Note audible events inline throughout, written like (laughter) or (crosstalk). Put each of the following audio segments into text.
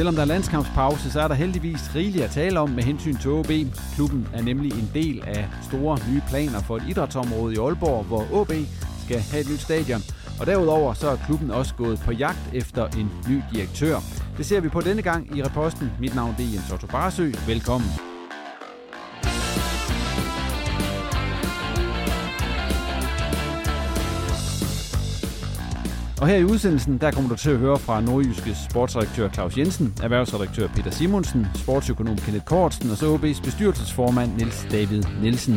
Selvom der er landskampspause, så er der heldigvis rigeligt at tale om med hensyn til OB. Klubben er nemlig en del af store nye planer for et idrætsområde i Aalborg, hvor OB skal have et nyt stadion. Og derudover så er klubben også gået på jagt efter en ny direktør. Det ser vi på denne gang i reposten. Mit navn er Jens Otto Barsø. Velkommen. Og her i udsendelsen, der kommer du til at høre fra nordjyske sportsredaktør Claus Jensen, erhvervsredaktør Peter Simonsen, sportsøkonom Kenneth Kortsen og så OB's bestyrelsesformand Niels David Nielsen.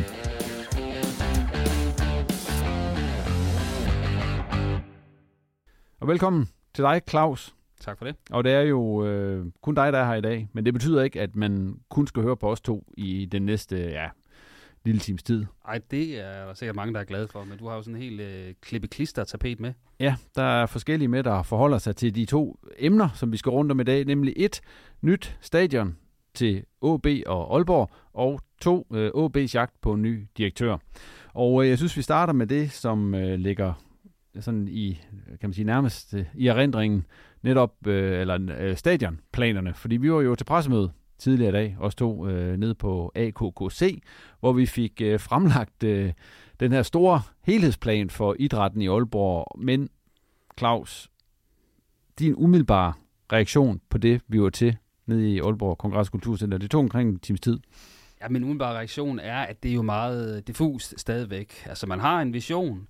Og velkommen til dig, Claus. Tak for det. Og det er jo øh, kun dig, der er her i dag, men det betyder ikke, at man kun skal høre på os to i den næste ja, lille times tid. Ej, det er der sikkert mange, der er glade for, men du har jo sådan en helt øh, klippe-klister-tapet med. Ja, der er forskellige med, der forholder sig til de to emner, som vi skal rundt om i dag, nemlig et nyt stadion til AB og Aalborg, og to øh, AB's jagt på en ny direktør. Og øh, jeg synes, vi starter med det, som øh, ligger sådan i, kan man sige, nærmest øh, i erindringen, netop, øh, eller øh, stadionplanerne, fordi vi var jo til pressemøde tidligere i dag, også to øh, ned på AKKC, hvor vi fik øh, fremlagt øh, den her store helhedsplan for idrætten i Aalborg. Men Claus, din umiddelbare reaktion på det, vi var til nede i Aalborg Kongress Kulturcenter, det tog omkring en times tid. Ja, min umiddelbare reaktion er, at det er jo meget diffust stadigvæk. Altså, man har en vision,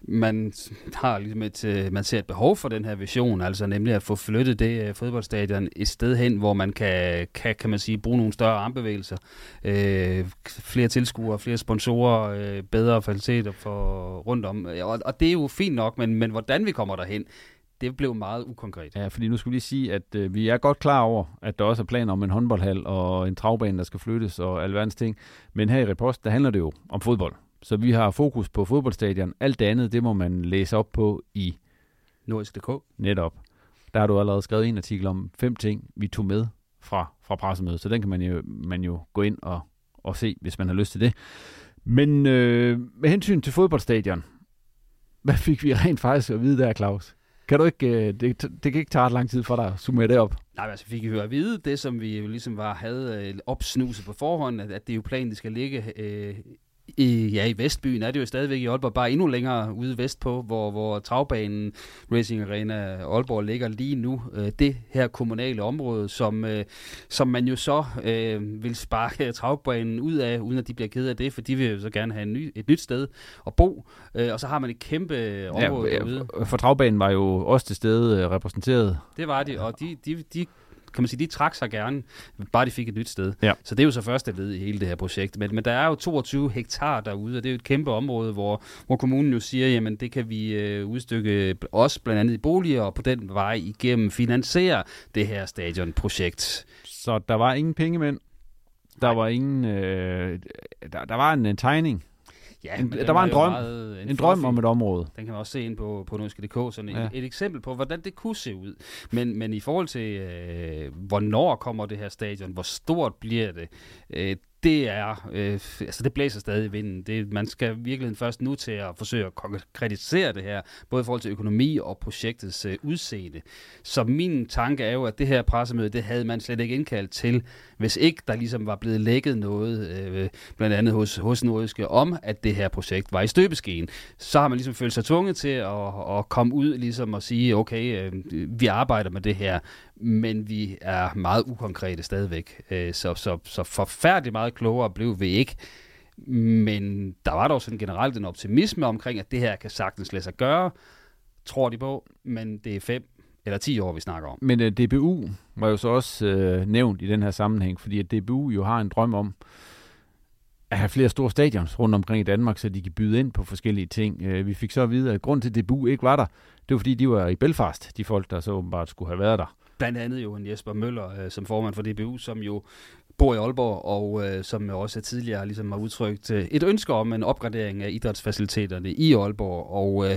man har ligesom et, øh, man ser et behov for den her vision, altså nemlig at få flyttet det øh, fodboldstadion et sted hen, hvor man kan, kan, kan man sige, bruge nogle større armbevægelser, øh, flere tilskuere, flere sponsorer, øh, bedre faciliteter for rundt om. Og, og det er jo fint nok, men, men hvordan vi kommer derhen, det blev meget ukonkret. Ja, fordi nu skulle vi lige sige, at øh, vi er godt klar over, at der også er planer om en håndboldhal og en travbane, der skal flyttes og alverdens ting. Men her i Repost, der handler det jo om fodbold. Så vi har fokus på fodboldstadion. Alt det andet, det må man læse op på i Nordisk.dk. Netop. Der har du allerede skrevet en artikel om fem ting, vi tog med fra, fra pressemødet. Så den kan man jo, man jo gå ind og, og se, hvis man har lyst til det. Men øh, med hensyn til fodboldstadion, hvad fik vi rent faktisk at vide der, Claus? Kan du ikke, øh, det, det kan ikke tage ret lang tid for dig at summere det op. Nej, altså fik vi jo at vide det, som vi jo ligesom var, havde øh, opsnuset på forhånd, at, at det er jo planen, det skal ligge øh, i, ja, i Vestbyen er det jo stadigvæk i Aalborg, bare endnu længere ude vestpå, hvor, hvor travbanen Racing Arena Aalborg ligger lige nu. Øh, det her kommunale område, som, øh, som man jo så øh, vil sparke (laughs) travbanen ud af, uden at de bliver ked af det, for de vil jo så gerne have en ny, et nyt sted at bo. Øh, og så har man et kæmpe område ja, derude. For travbanen var jo også til stede øh, repræsenteret. Det var de, og de, de, de kan man sige, de trak sig gerne, bare de fik et nyt sted. Ja. Så det er jo så første led i hele det her projekt. Men, men der er jo 22 hektar derude, og det er jo et kæmpe område, hvor, hvor kommunen jo siger, jamen det kan vi øh, udstykke også blandt andet i boliger, og på den vej igennem finansiere det her stadionprojekt. Så der var ingen penge, men Der var ingen... Øh, der, der var en, en tegning. Ja, En- der var en drøm. meget, En drøm fluffy- om et område. Den kan man også se ind på, på norske.dk, sådan ja. et, et eksempel på, hvordan det kunne se ud. Men, men i forhold til, øh, hvornår kommer det her stadion, hvor stort bliver det, øh, det er, øh, altså det blæser stadig i vinden. Det, man skal virkelig først nu til at forsøge at konkretisere det her, både i forhold til økonomi og projektets øh, udseende. Så min tanke er jo, at det her pressemøde, det havde man slet ikke indkaldt til, hvis ikke der ligesom var blevet lækket noget, øh, blandt andet hos, hos Nordiske, om at det her projekt var i støbeskeen. Så har man ligesom følt sig tvunget til at, at komme ud ligesom og sige, okay, øh, vi arbejder med det her, men vi er meget ukonkrete stadigvæk. Øh, så, så, så forfærdeligt meget klogere blev vi ikke. Men der var dog sådan generelt en optimisme omkring, at det her kan sagtens lade sig gøre, tror de på, men det er fem eller 10 år, vi snakker om. Men uh, DBU var jo så også uh, nævnt i den her sammenhæng, fordi at DBU jo har en drøm om at have flere store stadions rundt omkring i Danmark, så de kan byde ind på forskellige ting. Uh, vi fik så at vide, at grund til, DBU ikke var der, det var fordi, de var i Belfast, de folk, der så åbenbart skulle have været der. Blandt andet jo en Jesper Møller øh, som formand for DBU, som jo bor i Aalborg, og øh, som jo også tidligere ligesom har udtrykt øh, et ønske om en opgradering af idrætsfaciliteterne i Aalborg. Og øh,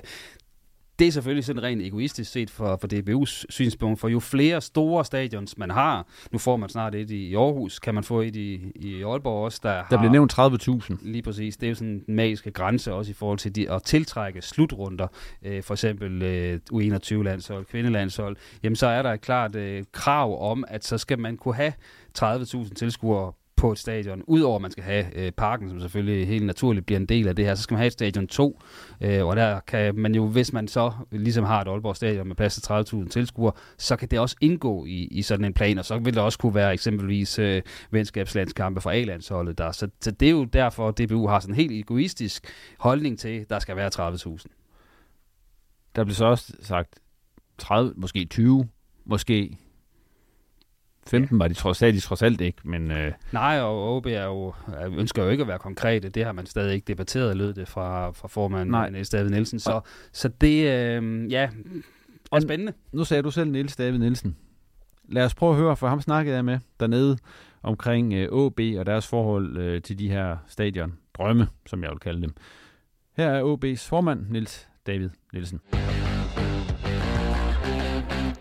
det er selvfølgelig sådan rent egoistisk set for, for DBU's synspunkt, for jo flere store stadions man har, nu får man snart et i Aarhus, kan man få et i, i Aalborg også, der, Der har, blev nævnt 30.000. Lige præcis. Det er jo sådan den magiske grænse også i forhold til de, at tiltrække slutrunder. Øh, for eksempel øh, U21-landshold, kvindelandshold. Jamen så er der et klart øh, krav om, at så skal man kunne have 30.000 tilskuere på et stadion. Udover at man skal have øh, parken, som selvfølgelig helt naturligt bliver en del af det her, så skal man have et stadion 2. Øh, og der kan man jo, hvis man så ligesom har et Aalborg stadion med plads til 30.000 tilskuere, så kan det også indgå i, i sådan en plan, og så vil der også kunne være eksempelvis øh, venskabslandskampe fra A-landsholdet der. Så, så det er jo derfor, at DBU har sådan en helt egoistisk holdning til, at der skal være 30.000. Der blev så også sagt 30, måske 20, måske 15 var de trods alt, de trods alt ikke, men øh, Nej, og OB er jo, er- ønsker jo ikke at være konkrete. Det har man stadig ikke debatteret, lød det fra, fra formanden Nej. Niels David Nielsen. Så, så det, øh, ja, er Og- spændende. nu sagde du selv Niels David Nielsen. Lad os prøve at høre, for ham snakkede jeg med dernede omkring øh, OB og deres forhold øh, til de her stadion. Drømme, som jeg vil kalde dem. Her er OB's formand, Niels David Nielsen.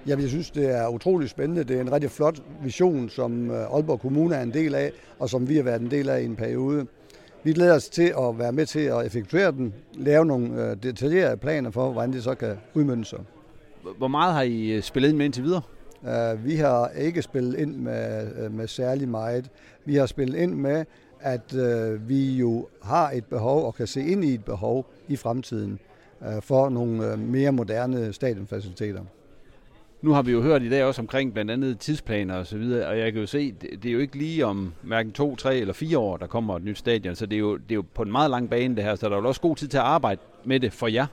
Jamen, jeg synes, det er utrolig spændende. Det er en rigtig flot vision, som øh, Aalborg Kommune er en del af, og som vi har været en del af i en periode. Vi glæder os til at være med til at effektuere den, lave nogle øh, detaljerede planer for, hvordan det så kan udmønte sig. Hvor meget har I øh, spillet ind med indtil videre? Uh, vi har ikke spillet ind med, med særlig meget. Vi har spillet ind med, at uh, vi jo har et behov og kan se ind i et behov i fremtiden uh, for nogle mere moderne stadionfaciliteter. Nu har vi jo hørt i dag også omkring blandt andet tidsplaner og så videre, og jeg kan jo se, det, det er jo ikke lige om hverken to, tre eller fire år, der kommer et nyt stadion, så det er jo, det er jo på en meget lang bane det her, så der er jo også god tid til at arbejde med det for jer.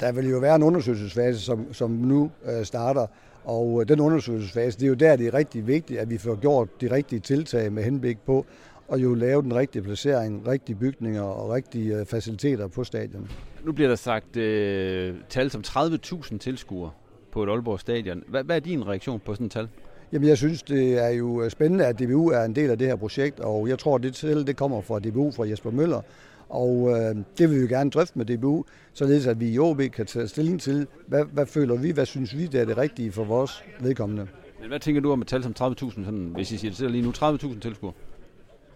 Der vil jo være en undersøgelsesfase, som, som nu uh, starter, og øh, den undersøgelsesfase, det er jo der, det er rigtig vigtigt, at vi får gjort de rigtige tiltag med henblik på at jo lave den rigtige placering, rigtige bygninger og rigtige uh, faciliteter på stadion. Nu bliver der sagt øh, tal som 30.000 tilskuere på et Aalborg stadion. Hvad, hvad er din reaktion på sådan et tal? Jamen, jeg synes, det er jo øh, spændende, at DBU er en del af det her projekt, og jeg tror, det til det kommer fra DBU, fra Jesper Møller, og øh, det vil vi gerne drøfte med DBU, således at vi i OB kan tage stilling til, hvad, hvad føler vi, hvad synes vi, det er det rigtige for vores vedkommende. Men hvad tænker du om et tal som 30.000, sådan, hvis I siger det lige nu, 30.000 tilskuere?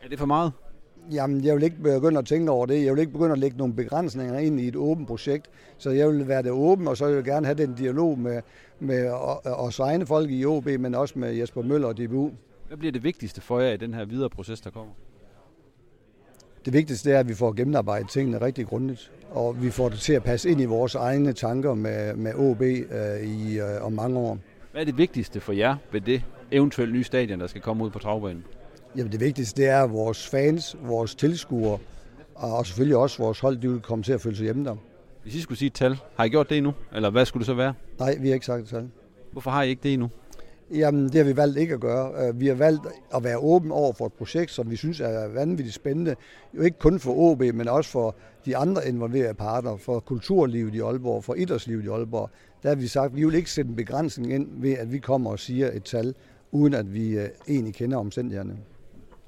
Er det for meget? Jamen, jeg vil ikke begynde at tænke over det. Jeg vil ikke begynde at lægge nogle begrænsninger ind i et åbent projekt. Så jeg vil være det åben, og så vil jeg gerne have den dialog med, med os egne folk i OB, men også med Jesper Møller og DBU. Hvad bliver det vigtigste for jer i den her videre proces, der kommer? Det vigtigste er, at vi får gennemarbejdet tingene rigtig grundigt, og vi får det til at passe ind i vores egne tanker med, med OB øh, i, øh, om mange år. Hvad er det vigtigste for jer ved det eventuelt nye stadion, der skal komme ud på travbanen? Jamen det vigtigste det er, at vores fans, vores tilskuere og selvfølgelig også vores hold, de vil komme til at føle sig hjemme der. Hvis I skulle sige et tal, har I gjort det endnu? Eller hvad skulle det så være? Nej, vi har ikke sagt det tal. Hvorfor har I ikke det endnu? Jamen, det har vi valgt ikke at gøre. Øh, Vi har valgt at være åben over for et projekt, som vi synes er vanvittigt spændende. Jo ikke kun for OB, men også for de andre involverede parter, for kulturlivet i Aalborg, for idrætslivet i Aalborg. Der har vi sagt, at vi vil ikke sætte en begrænsning ind ved, at vi kommer og siger et tal, uden at vi øh, egentlig kender omstændighederne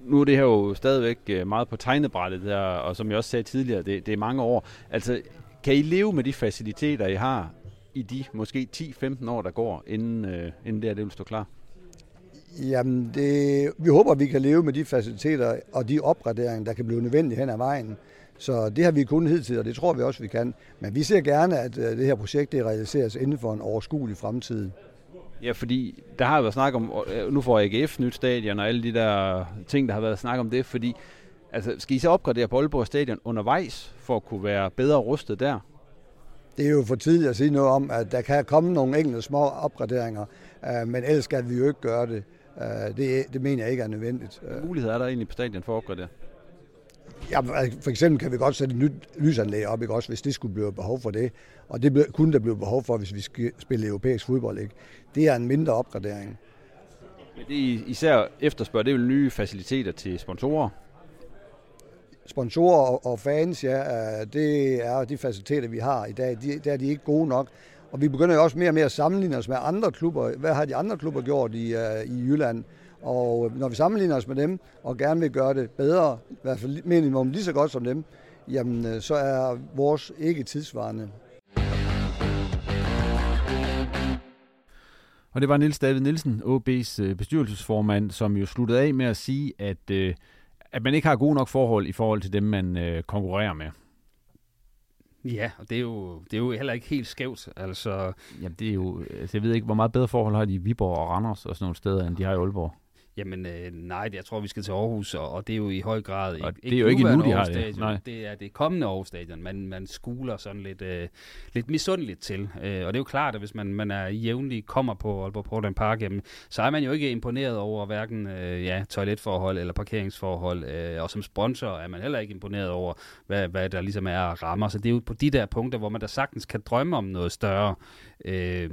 nu er det her jo stadigvæk øh, meget på tegnebrættet der, og som jeg også sagde tidligere, det, det er mange år. Altså, kan I leve med de faciliteter, I har i de måske 10-15 år, der går, inden, øh, inden det her det vil stå klar? Jamen, det, vi håber, at vi kan leve med de faciliteter og de opgraderinger, der kan blive nødvendige hen ad vejen. Så det har vi kun hidtil, og det tror vi også, vi kan. Men vi ser gerne, at øh, det her projekt det realiseres inden for en overskuelig fremtid. Ja, fordi der har været snak om, øh, nu får AGF nyt stadion og alle de der ting, der har været snak om det, fordi altså, skal I så opgradere på Aalborg Stadion undervejs, for at kunne være bedre rustet der? Det er jo for tidligt at sige noget om, at der kan komme nogle enkelte små opgraderinger, øh, men ellers skal vi jo ikke gøre det. Det, det mener jeg ikke er nødvendigt. Hvilke muligheder er der egentlig på stadion for at opgradere? Ja, for eksempel kan vi godt sætte et nyt lysanlæg op, ikke? også hvis det skulle blive behov for det. Og det kunne der blive behov for, hvis vi skal spille europæisk fodbold. Ikke? Det er en mindre opgradering. Men det I især efterspørger, det er vel nye faciliteter til sponsorer? Sponsorer og fans, ja, det er de faciliteter, vi har i dag. De, der er de ikke gode nok. Og vi begynder jo også mere og mere at sammenligne os med andre klubber. Hvad har de andre klubber gjort i, uh, i Jylland? Og når vi sammenligner os med dem, og gerne vil gøre det bedre, i hvert fald minimum lige så godt som dem, jamen øh, så er vores ikke tidsvarende. Og det var Nils David Nielsen, OB's øh, bestyrelsesformand, som jo sluttede af med at sige, at, øh, at man ikke har gode nok forhold i forhold til dem, man konkurrerer med. Ja, og det er jo, det er jo heller ikke helt skævt. Altså, Jamen, det er jo, altså, jeg ved ikke, hvor meget bedre forhold har de i Viborg og Randers og sådan nogle steder, end de har i Aalborg. Jamen øh, nej, jeg tror, vi skal til Aarhus, og, og det er jo i høj grad... Og det er jo ikke nu, de har det. Nej. Det er det kommende Aarhus Stadion, man, man skuler sådan lidt, øh, lidt misundeligt til. Øh, og det er jo klart, at hvis man, man er jævnlig kommer på Aalborg Portland Park, jamen, så er man jo ikke imponeret over hverken øh, ja, toiletforhold eller parkeringsforhold. Øh, og som sponsor er man heller ikke imponeret over, hvad, hvad der ligesom er rammer. Så det er jo på de der punkter, hvor man da sagtens kan drømme om noget større. Øh,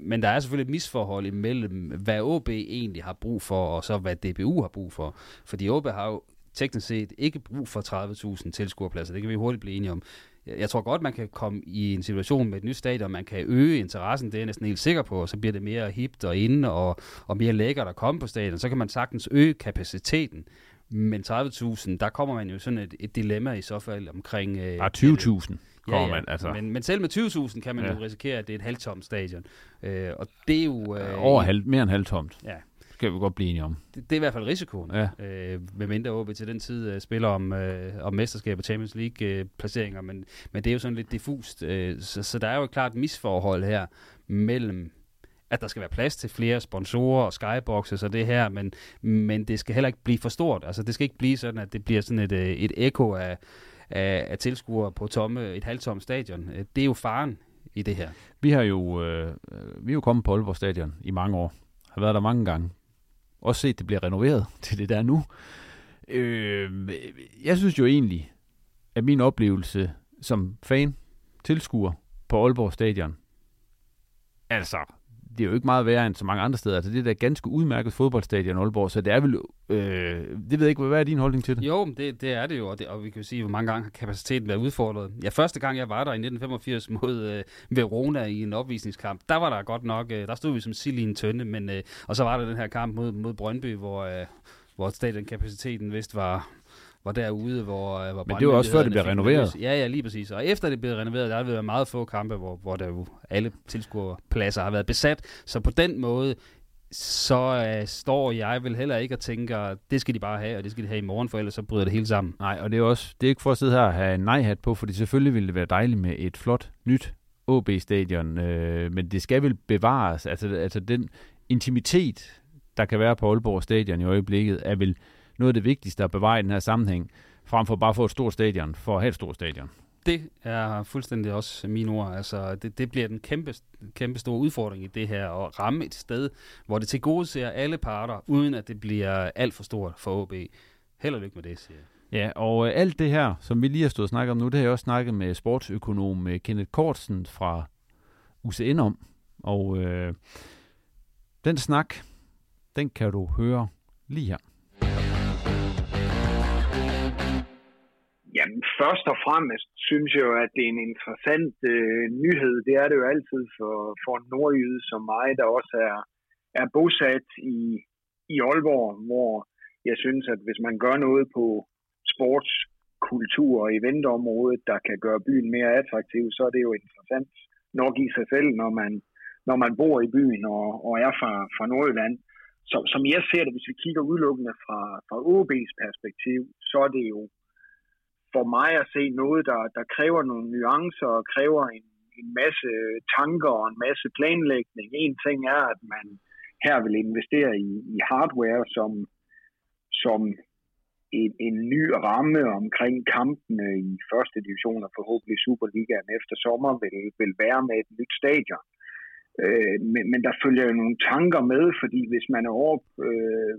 men der er selvfølgelig et misforhold imellem, hvad OB egentlig har brug for, og så hvad DBU har brug for. Fordi OB har jo teknisk set ikke brug for 30.000 tilskuerpladser. Det kan vi hurtigt blive enige om. Jeg tror godt, man kan komme i en situation med et nyt stadion, man kan øge interessen, det er jeg næsten helt sikker på, og så bliver det mere hipt og inde og, og mere lækkert at komme på stadion. Så kan man sagtens øge kapaciteten. Men 30.000, der kommer man jo sådan et, et dilemma i så fald omkring... Øh, 20.000 kommer ja, ja. man. Altså. Men, men selv med 20.000 kan man ja. jo risikere, at det er et halvtomt stadion. Øh, og det er jo... Øh, Over halv, mere end halvtomt. Ja. Skal vi godt blive enige om. Det, det er i hvert fald risikoen. Ja. Øh, med mindre OB til den tid øh, spiller om, øh, om mesterskab og Champions League øh, placeringer, men, men det er jo sådan lidt diffust. Øh, så, så der er jo et klart misforhold her mellem at der skal være plads til flere sponsorer og skyboxes og det her, men, men det skal heller ikke blive for stort. Altså det skal ikke blive sådan, at det bliver sådan et, øh, et ekko af, af, af tilskuere på tomme, et halvtomt stadion. Øh, det er jo faren i det her. Vi har jo, øh, vi er jo kommet på Aalborg Stadion i mange år. Har været der mange gange. Også set, at det bliver renoveret (laughs) til det der nu. Øh, jeg synes jo egentlig, at min oplevelse som fan, tilskuer på Aalborg Stadion, altså, det er jo ikke meget værre end så mange andre steder. Altså, det er da ganske udmærket fodboldstadion Aalborg, så det er vel... Øh, det ved jeg ikke, hvad er din holdning til det? Jo, det, det er det jo, og, det, og vi kan jo sige, hvor mange gange har kapaciteten været udfordret. Ja, første gang jeg var der i 1985 mod øh, Verona i en opvisningskamp, der var der godt nok... Øh, der stod vi som sild i en tønde, men, øh, og så var der den her kamp mod, mod Brøndby, hvor... Øh, hvor stadionkapaciteten vist var var derude, hvor, øh, hvor Men det var også før det blev renoveret. Ja, ja, lige præcis. Og efter det blev renoveret, der har været meget få kampe, hvor, hvor der jo alle tilskuerpladser har været besat. Så på den måde, så uh, står jeg vel heller ikke og tænker, det skal de bare have, og det skal de have i morgen, for ellers så bryder det hele sammen. Nej, og det er også, det er ikke for at sidde her og have en nej-hat på, fordi selvfølgelig ville det være dejligt med et flot, nyt OB-stadion, øh, men det skal vel bevares. Altså, altså den intimitet, der kan være på Aalborg Stadion i øjeblikket, er vel noget af det vigtigste at bevare i den her sammenhæng, frem for bare at få et stort stadion, for at have et stort stadion. Det er fuldstændig også mine ord. Altså, det, det bliver den kæmpe, kæmpe store udfordring i det her, at ramme et sted, hvor det til gode ser alle parter, uden at det bliver alt for stort for OB. Held og lykke med det, siger jeg. Ja, og øh, alt det her, som vi lige har stået og snakket om nu, det har jeg også snakket med sportsøkonom øh, Kenneth Kortsen fra UCN om. Og øh, den snak, den kan du høre lige her. Jamen, først og fremmest synes jeg jo, at det er en interessant øh, nyhed. Det er det jo altid for, for en nordjyde som mig, der også er, er bosat i, i Aalborg, hvor jeg synes, at hvis man gør noget på sportskultur og eventområdet, der kan gøre byen mere attraktiv, så er det jo interessant nok i sig selv, når man, når man bor i byen og, og er fra, fra Nordjylland. Så, som jeg ser det, hvis vi kigger udelukkende fra, fra OB's perspektiv, så er det jo for mig at se noget, der, der kræver nogle nuancer og kræver en, en masse tanker og en masse planlægning. En ting er, at man her vil investere i, i hardware, som, som en, en ny ramme omkring kampene i første division og forhåbentlig Superligaen efter sommer vil, vil være med et nyt stadion. Øh, men, men der følger jo nogle tanker med, fordi hvis man er over øh,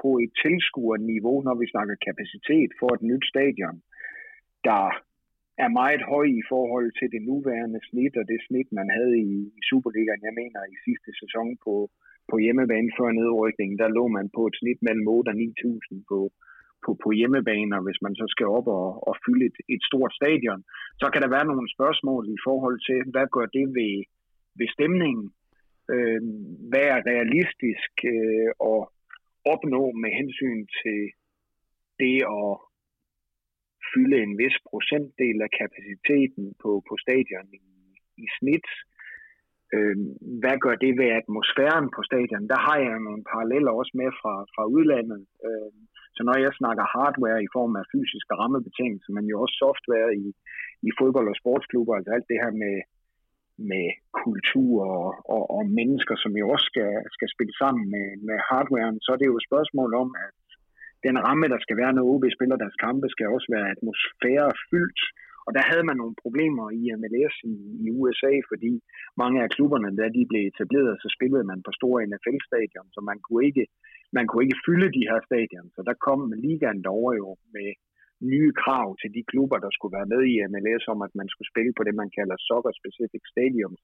på et tilskuerniveau, når vi snakker kapacitet for et nyt stadion, der er meget høj i forhold til det nuværende snit, og det snit, man havde i, i Superligaen, jeg mener i sidste sæson på, på hjemmebane før nedrykningen, der lå man på et snit mellem 8 og 9.000 på, på, på hjemmebane, og hvis man så skal op og, og fylde et, et stort stadion, så kan der være nogle spørgsmål i forhold til, hvad gør det ved, ved stemningen? Øh, hvad er realistisk øh, og opnå med hensyn til det at fylde en vis procentdel af kapaciteten på, på stadion i, i snit. Øh, hvad gør det ved atmosfæren på stadion? Der har jeg nogle paralleller også med fra, fra udlandet. Øh, så når jeg snakker hardware i form af fysiske rammebetingelser, men jo også software i, i fodbold- og sportsklubber, altså alt det her med, med kultur og, og, og mennesker, som jo også skal, skal spille sammen med, med hardwaren, så er det jo et spørgsmål om, at den ramme, der skal være, når OB spiller deres kampe, skal også være atmosfærefyldt. Og der havde man nogle problemer i MLS i, i USA, fordi mange af klubberne, da de blev etableret, så spillede man på store NFL-stadion, så man kunne ikke, man kunne ikke fylde de her stadion. Så der kom ligaen derovre jo med nye krav til de klubber, der skulle være med i MLS, om at man skulle spille på det, man kalder soccer specific stadiums,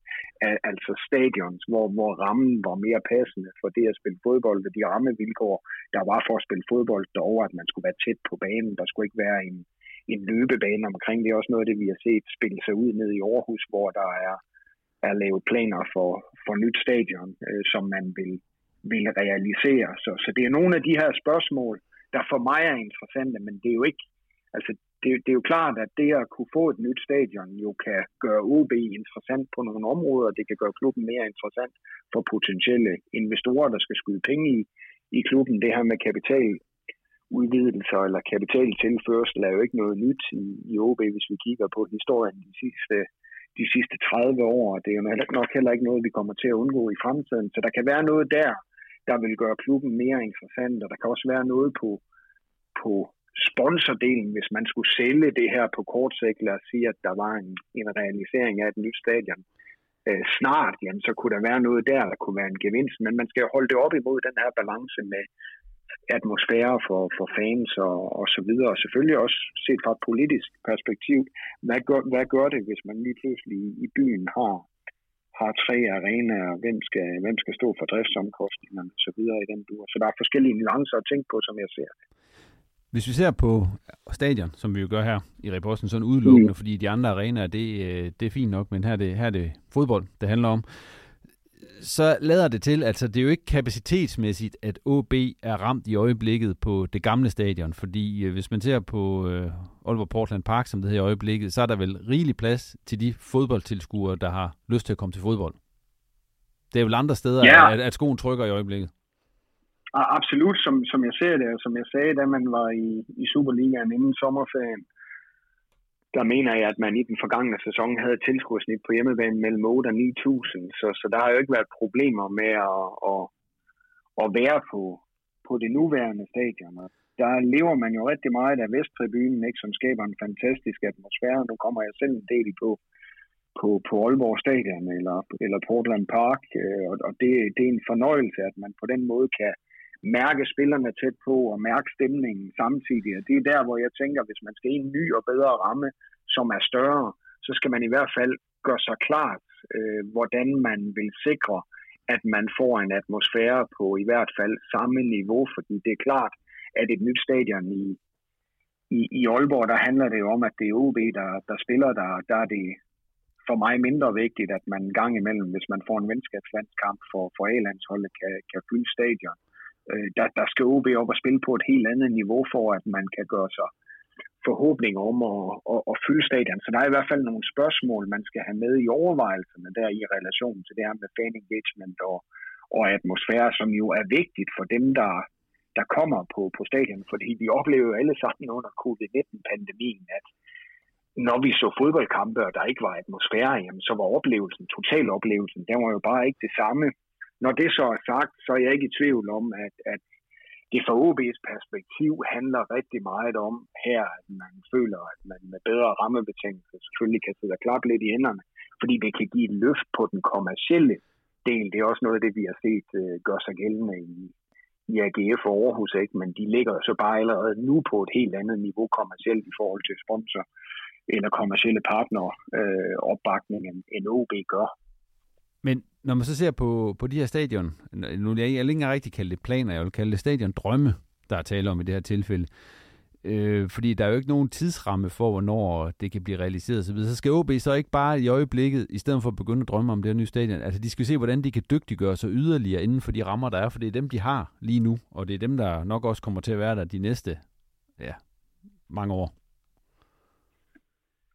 altså stadions, hvor, hvor rammen var mere passende for det at spille fodbold, og de rammevilkår, der var for at spille fodbold derover, at man skulle være tæt på banen, der skulle ikke være en, en løbebane omkring. Det er også noget af det, vi har set spille sig ud ned i Aarhus, hvor der er, er lavet planer for, for nyt stadion, øh, som man vil, vil realisere. Så, så det er nogle af de her spørgsmål, der for mig er interessante, men det er jo ikke Altså, det, det er jo klart, at det at kunne få et nyt stadion jo kan gøre OB interessant på nogle områder. Det kan gøre klubben mere interessant for potentielle investorer, der skal skyde penge i, i klubben. Det her med kapitaludvidelser eller kapitaltilførsel er jo ikke noget nyt i, i OB, hvis vi kigger på historien de sidste, de sidste 30 år. Det er jo nok heller ikke noget, vi kommer til at undgå i fremtiden. Så der kan være noget der, der vil gøre klubben mere interessant, og der kan også være noget på, på sponsordelen, hvis man skulle sælge det her på kort sigt, lad os sige, at der var en, en realisering af et nyt stadion øh, snart, jamen, så kunne der være noget der, der kunne være en gevinst, men man skal jo holde det op imod den her balance med atmosfære for, for fans og, og så videre, og selvfølgelig også set fra et politisk perspektiv, hvad gør, hvad gør det, hvis man lige pludselig i byen har har tre arenaer, hvem skal, hvem skal stå for driftsomkostningerne og så videre i den dur. Så der er forskellige nuancer at tænke på, som jeg ser det. Hvis vi ser på stadion, som vi jo gør her i Reposten, sådan udelukkende, mm. fordi de andre arenaer, det, øh, det er fint nok, men her er, det, her er det fodbold, det handler om, så lader det til, altså det er jo ikke kapacitetsmæssigt, at OB er ramt i øjeblikket på det gamle stadion, fordi øh, hvis man ser på øh, Aalborg Portland Park, som det hedder i øjeblikket, så er der vel rigelig plads til de fodboldtilskuere, der har lyst til at komme til fodbold. Det er vel andre steder, ja. at, at skoen trykker i øjeblikket. Absolut, som, som jeg ser det, og som jeg sagde, da man var i, i Superligaen inden sommerferien, der mener jeg, at man i den forgangne sæson havde et tilskuersnit på hjemmebane mellem 8 og 9.000, så, så der har jo ikke været problemer med at, at, at være på, på det nuværende stadion. Der lever man jo rigtig meget af Vesttribunen, ikke, som skaber en fantastisk atmosfære. Nu kommer jeg selv en del på, på, på Aalborg Stadion eller, eller Portland Park, øh, og, og det, det er en fornøjelse, at man på den måde kan, mærke spillerne tæt på og mærke stemningen samtidig. Og det er der, hvor jeg tænker, hvis man skal i en ny og bedre ramme, som er større, så skal man i hvert fald gøre sig klart, øh, hvordan man vil sikre, at man får en atmosfære på i hvert fald samme niveau, fordi det er klart, at et nyt stadion i, i, i Aalborg, der handler det jo om, at det er OB, der, der spiller der, der er det for mig mindre vigtigt, at man en gang imellem, hvis man får en venskabslandskamp for, for A-landsholdet, kan, kan fylde stadion. Øh, der, der skal OB op og spille på et helt andet niveau, for at man kan gøre sig forhåbning om at, at, at fylde stadion. Så der er i hvert fald nogle spørgsmål, man skal have med i overvejelserne der i relation til det her med fan engagement og, og atmosfære, som jo er vigtigt for dem, der, der kommer på, på stadion. Fordi vi oplever alle sammen under covid-19-pandemien, at når vi så fodboldkampe, og der ikke var atmosfære, jamen, så var oplevelsen, totaloplevelsen, den var jo bare ikke det samme. Når det så er sagt, så er jeg ikke i tvivl om, at, at det fra OB's perspektiv handler rigtig meget om her, at man føler, at man med bedre rammebetingelser selvfølgelig kan sidde og klappe lidt i hænderne, fordi det kan give et løft på den kommercielle del. Det er også noget af det, vi har set øh, uh, gør sig gældende i, i AGF og Aarhus, ikke? men de ligger så bare allerede nu på et helt andet niveau kommercielt i forhold til sponsor eller kommercielle partner øh, opbakning, end, end OB gør. Men når man så ser på, på de her stadion, nu jeg, jeg ikke engang rigtig kalde det planer, jeg vil kalde det stadion drømme, der er tale om i det her tilfælde. Øh, fordi der er jo ikke nogen tidsramme for, hvornår det kan blive realiseret osv. Så skal OB så ikke bare i øjeblikket, i stedet for at begynde at drømme om det her nye stadion, altså de skal se, hvordan de kan dygtiggøre sig yderligere inden for de rammer, der er, for det er dem, de har lige nu, og det er dem, der nok også kommer til at være der de næste ja, mange år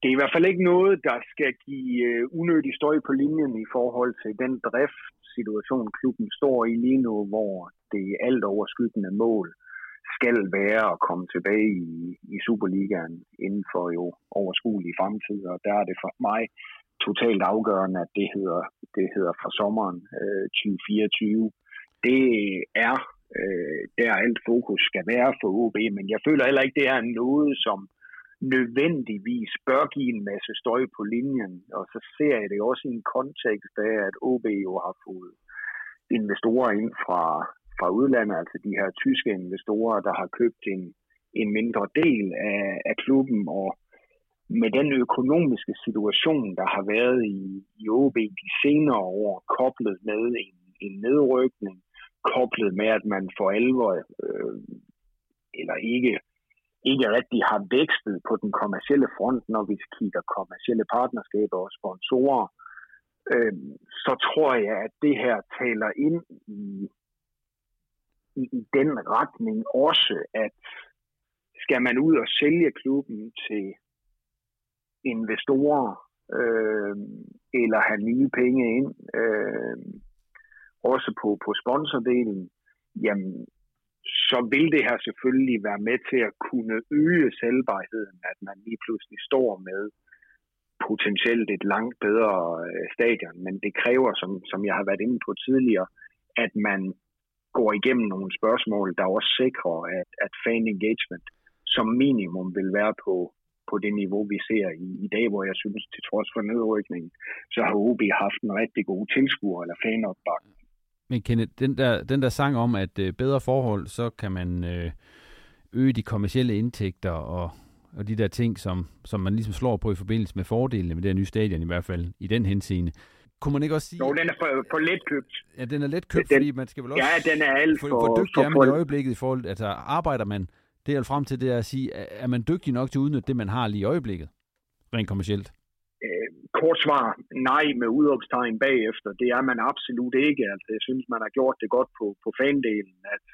det er i hvert fald ikke noget, der skal give øh, unødig støj på linjen i forhold til den driftsituation, klubben står i lige nu, hvor det alt overskyggende mål skal være at komme tilbage i, i Superligaen inden for jo overskuelig fremtid, og der er det for mig totalt afgørende, at det hedder, det hedder fra sommeren øh, 2024. Det er øh, der alt fokus skal være for OB, men jeg føler heller ikke, det er noget, som nødvendigvis bør give en masse støj på linjen. Og så ser jeg det også i en kontekst af, at OB jo har fået investorer ind fra, fra udlandet, altså de her tyske investorer, der har købt en, en mindre del af, af klubben, og med den økonomiske situation, der har været i, i OB de senere år, koblet med en, en nedrykning, koblet med, at man for alvor, øh, eller ikke ikke rigtig har vækstet på den kommercielle front, når vi kigger kommercielle partnerskaber og sponsorer, øh, så tror jeg, at det her taler ind i, i, i den retning også, at skal man ud og sælge klubben til investorer, øh, eller have nye penge ind, øh, også på, på sponsordelen, jamen så vil det her selvfølgelig være med til at kunne øge selvbarheden, at man lige pludselig står med potentielt et langt bedre øh, stadion. Men det kræver, som, som jeg har været inde på tidligere, at man går igennem nogle spørgsmål, der også sikrer, at, at fan engagement som minimum vil være på, på det niveau, vi ser i, i dag, hvor jeg synes, til trods for nedrykningen, så har OB haft en rigtig god tilskuer eller fanopbakning. Men Kenneth, den der, den der sang om, at øh, bedre forhold, så kan man øh, øge de kommercielle indtægter og, og de der ting, som, som man ligesom slår på i forbindelse med fordelene med det her nye stadion, i hvert fald i den henseende. Kunne man ikke også sige... Jo, den er for, for let købt. Ja, den er let købt, den, fordi man skal vel også... Ja, den er alt for... For, for dygtig for, er man i øjeblikket i forhold... Altså, arbejder man... Det er frem til det at sige, er man dygtig nok til at udnytte det, man har lige i øjeblikket? Rent kommercielt kort svar, nej med udopstegn bagefter. Det er man absolut ikke. Altså, jeg synes, man har gjort det godt på, på fandelen, at,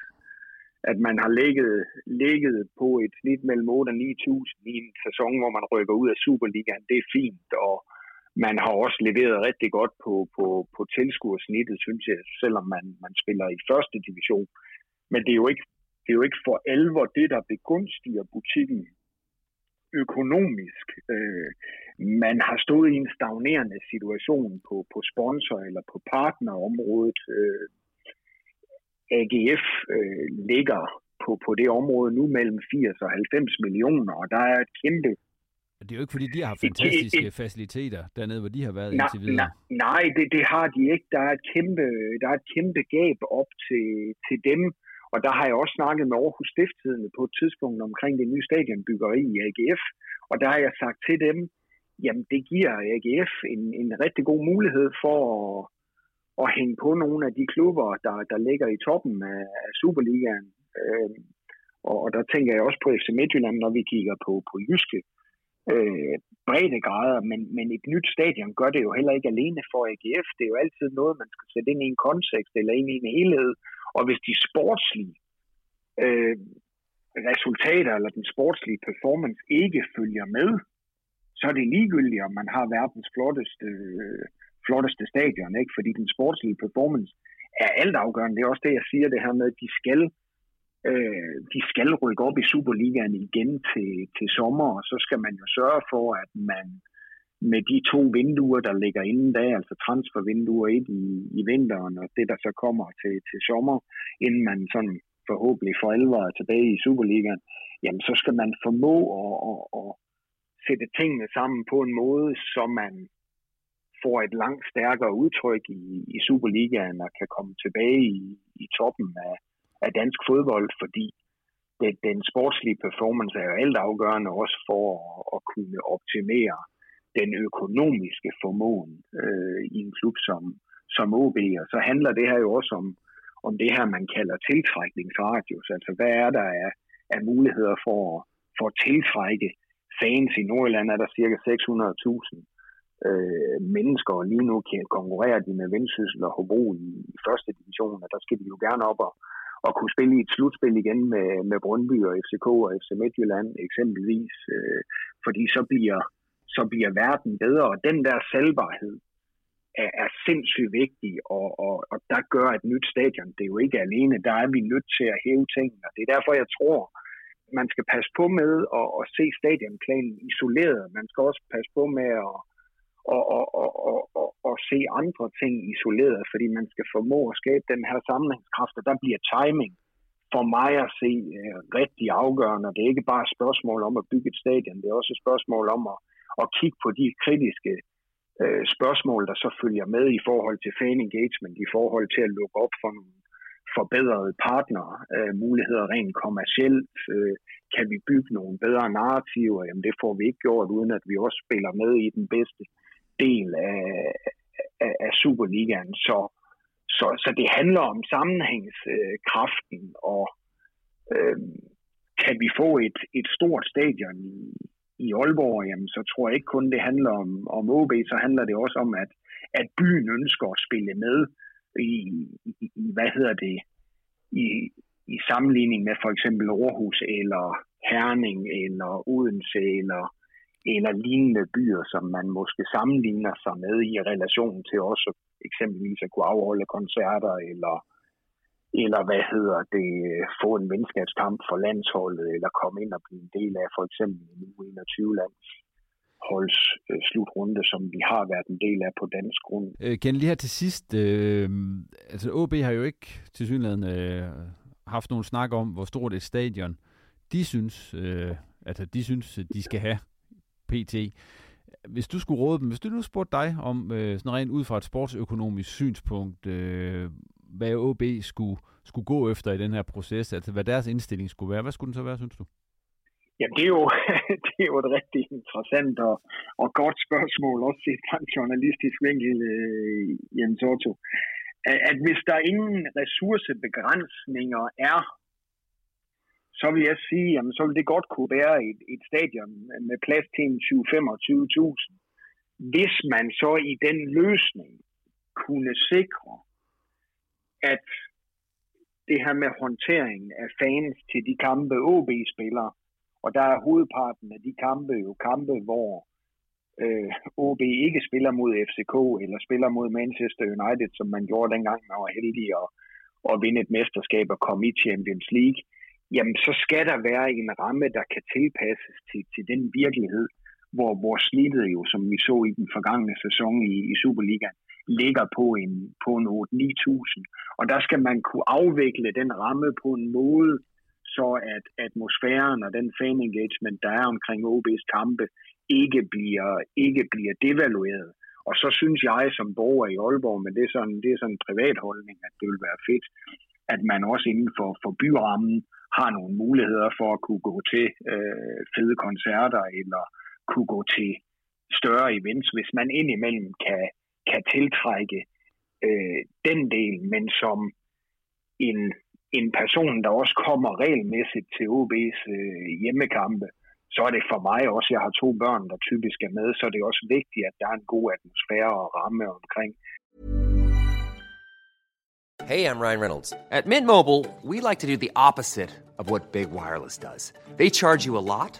at man har ligget, ligget på et snit mellem 8 og 9.000 i en sæson, hvor man rykker ud af Superligaen. Det er fint, og man har også leveret rigtig godt på, på, på tilskuersnittet, synes jeg, selvom man, man spiller i første division. Men det er jo ikke, det er jo ikke for alvor det, der begunstiger butikken økonomisk. Øh, man har stået i en stagnerende situation på, på sponsor- eller på partnerområdet. Øh, AGF øh, ligger på, på det område nu mellem 80 og 90 millioner, og der er et kæmpe det er jo ikke, fordi de har fantastiske et, faciliteter dernede, hvor de har været nej, indtil videre. Nej, nej det, det har de ikke. Der er et kæmpe, der er et kæmpe gab op til, til dem. Og der har jeg også snakket med Aarhus Stiftstidende på et tidspunkt omkring det nye stadionbyggeri i AGF. Og der har jeg sagt til dem, jamen det giver AGF en, en rigtig god mulighed for at, at hænge på nogle af de klubber, der, der ligger i toppen af, af Superligaen. Øh, og, og der tænker jeg også på FC Midtjylland, når vi kigger på, på jyske øh, breddegrader, men, men et nyt stadion gør det jo heller ikke alene for AGF. Det er jo altid noget, man skal sætte ind i en kontekst eller ind i en helhed, og hvis de sportslige øh, resultater eller den sportslige performance ikke følger med, så er det ligegyldigt, om man har verdens flotteste, øh, flotteste stadion, ikke? fordi den sportslige performance er altafgørende. Det er også det, jeg siger, det her med, at de skal, øh, de skal rykke op i Superligaen igen til, til sommer, og så skal man jo sørge for, at man med de to vinduer, der ligger inden da, altså transfervinduer et i, i vinteren, og det, der så kommer til, til sommer, inden man sådan forhåbentlig for alvor er tilbage i Superligaen, jamen så skal man formå at, at, at sætte tingene sammen på en måde, så man får et langt stærkere udtryk i, i Superligaen og kan komme tilbage i, i toppen af, af dansk fodbold, fordi det, den sportslige performance er jo alt afgørende også for at, at kunne optimere den økonomiske formåen øh, i en klub som, som OB. Og så handler det her jo også om, om det her, man kalder tiltrækningsradius. Altså hvad er der af, af muligheder for, for at tiltrække fans i Nordjylland? Er der cirka 600.000 øh, mennesker, og lige nu kan konkurrere de med Vendsyssel og Hobro i, i første division, og der skal de jo gerne op og, og kunne spille i et slutspil igen med, med Brøndby og FCK og FC Midtjylland eksempelvis, øh, fordi så bliver så bliver verden bedre. Og den der salgbarhed er, er sindssygt vigtig, og, og, og der gør et nyt stadion det er jo ikke alene. Der er vi nødt til at hæve tingene. Og det er derfor, jeg tror, man skal passe på med at, at se stadionplanen isoleret. Man skal også passe på med at, og, og, og, og, og, og se andre ting isoleret, fordi man skal formå at skabe den her sammenhængskraft, og der bliver timing for mig at se uh, rigtig afgørende. Det er ikke bare et spørgsmål om at bygge et stadion, det er også et spørgsmål om at, at kigge på de kritiske øh, spørgsmål, der så følger med i forhold til fan engagement, i forhold til at lukke op for nogle forbedrede partner, øh, muligheder rent kommercielt, øh, kan vi bygge nogle bedre narrativer, jamen det får vi ikke gjort, uden at vi også spiller med i den bedste del af, af, af Superligaen. Så, så, så det handler om sammenhængskraften, og øh, kan vi få et, et stort stadion i, i Aalborg, jamen, så tror jeg ikke kun, det handler om, om OB, så handler det også om, at, at byen ønsker at spille med i, i, i hvad hedder det, i, i sammenligning med for eksempel Aarhus eller Herning eller Odense eller, eller lignende byer, som man måske sammenligner sig med i relation til også eksempelvis at kunne afholde koncerter eller eller hvad hedder det, få en venskabskamp for landsholdet, eller komme ind og blive en del af for eksempel en U21-lands holds øh, slutrunde, som vi har været en del af på dansk grund. Øh, Ken, lige her til sidst, øh, altså OB har jo ikke til synligheden øh, haft nogen snak om, hvor stort et stadion de synes, øh, altså de synes, de skal have PT. Hvis du skulle råde dem, hvis du nu spurgte dig om, øh, sådan rent ud fra et sportsøkonomisk synspunkt, øh, hvad OB skulle, skulle gå efter i den her proces, altså hvad deres indstilling skulle være. Hvad skulle den så være, synes du? Jamen, det er jo, (laughs) det er jo et rigtig interessant og, og godt spørgsmål, også set fra en journalistisk vinkel, øh, Jens Otto. At, at hvis der ingen ressourcebegrænsninger er, så vil jeg sige, jamen, så vil det godt kunne være et, et stadion med plads til 20-25.000, hvis man så i den løsning kunne sikre, at det her med håndteringen af fans til de kampe OB spiller, og der er hovedparten af de kampe jo kampe, hvor øh, OB ikke spiller mod FCK eller spiller mod Manchester United, som man gjorde dengang, man var heldig at, at vinde et mesterskab og komme i Champions League, jamen så skal der være en ramme, der kan tilpasses til, til den virkelighed, hvor, hvor snittet jo, som vi så i den forgangne sæson i, i Superligaen, ligger på en, på en 8-9.000. Og der skal man kunne afvikle den ramme på en måde, så at atmosfæren og den fan engagement, der er omkring OB's kampe, ikke bliver, ikke bliver devalueret. Og så synes jeg som borger i Aalborg, men det er sådan, det er sådan en privat holdning, at det vil være fedt, at man også inden for, for byrammen har nogle muligheder for at kunne gå til øh, fede koncerter eller kunne gå til større events, hvis man indimellem kan, kan tiltrække øh, den del, men som en, en person, der også kommer regelmæssigt til OB's øh, hjemmekampe, så er det for mig også, jeg har to børn, der typisk er med, så er det også vigtigt, at der er en god atmosfære og ramme omkring. Hey, I'm Ryan Reynolds. At Mint Mobile, we like to do the opposite of what Big Wireless does. They charge you a lot,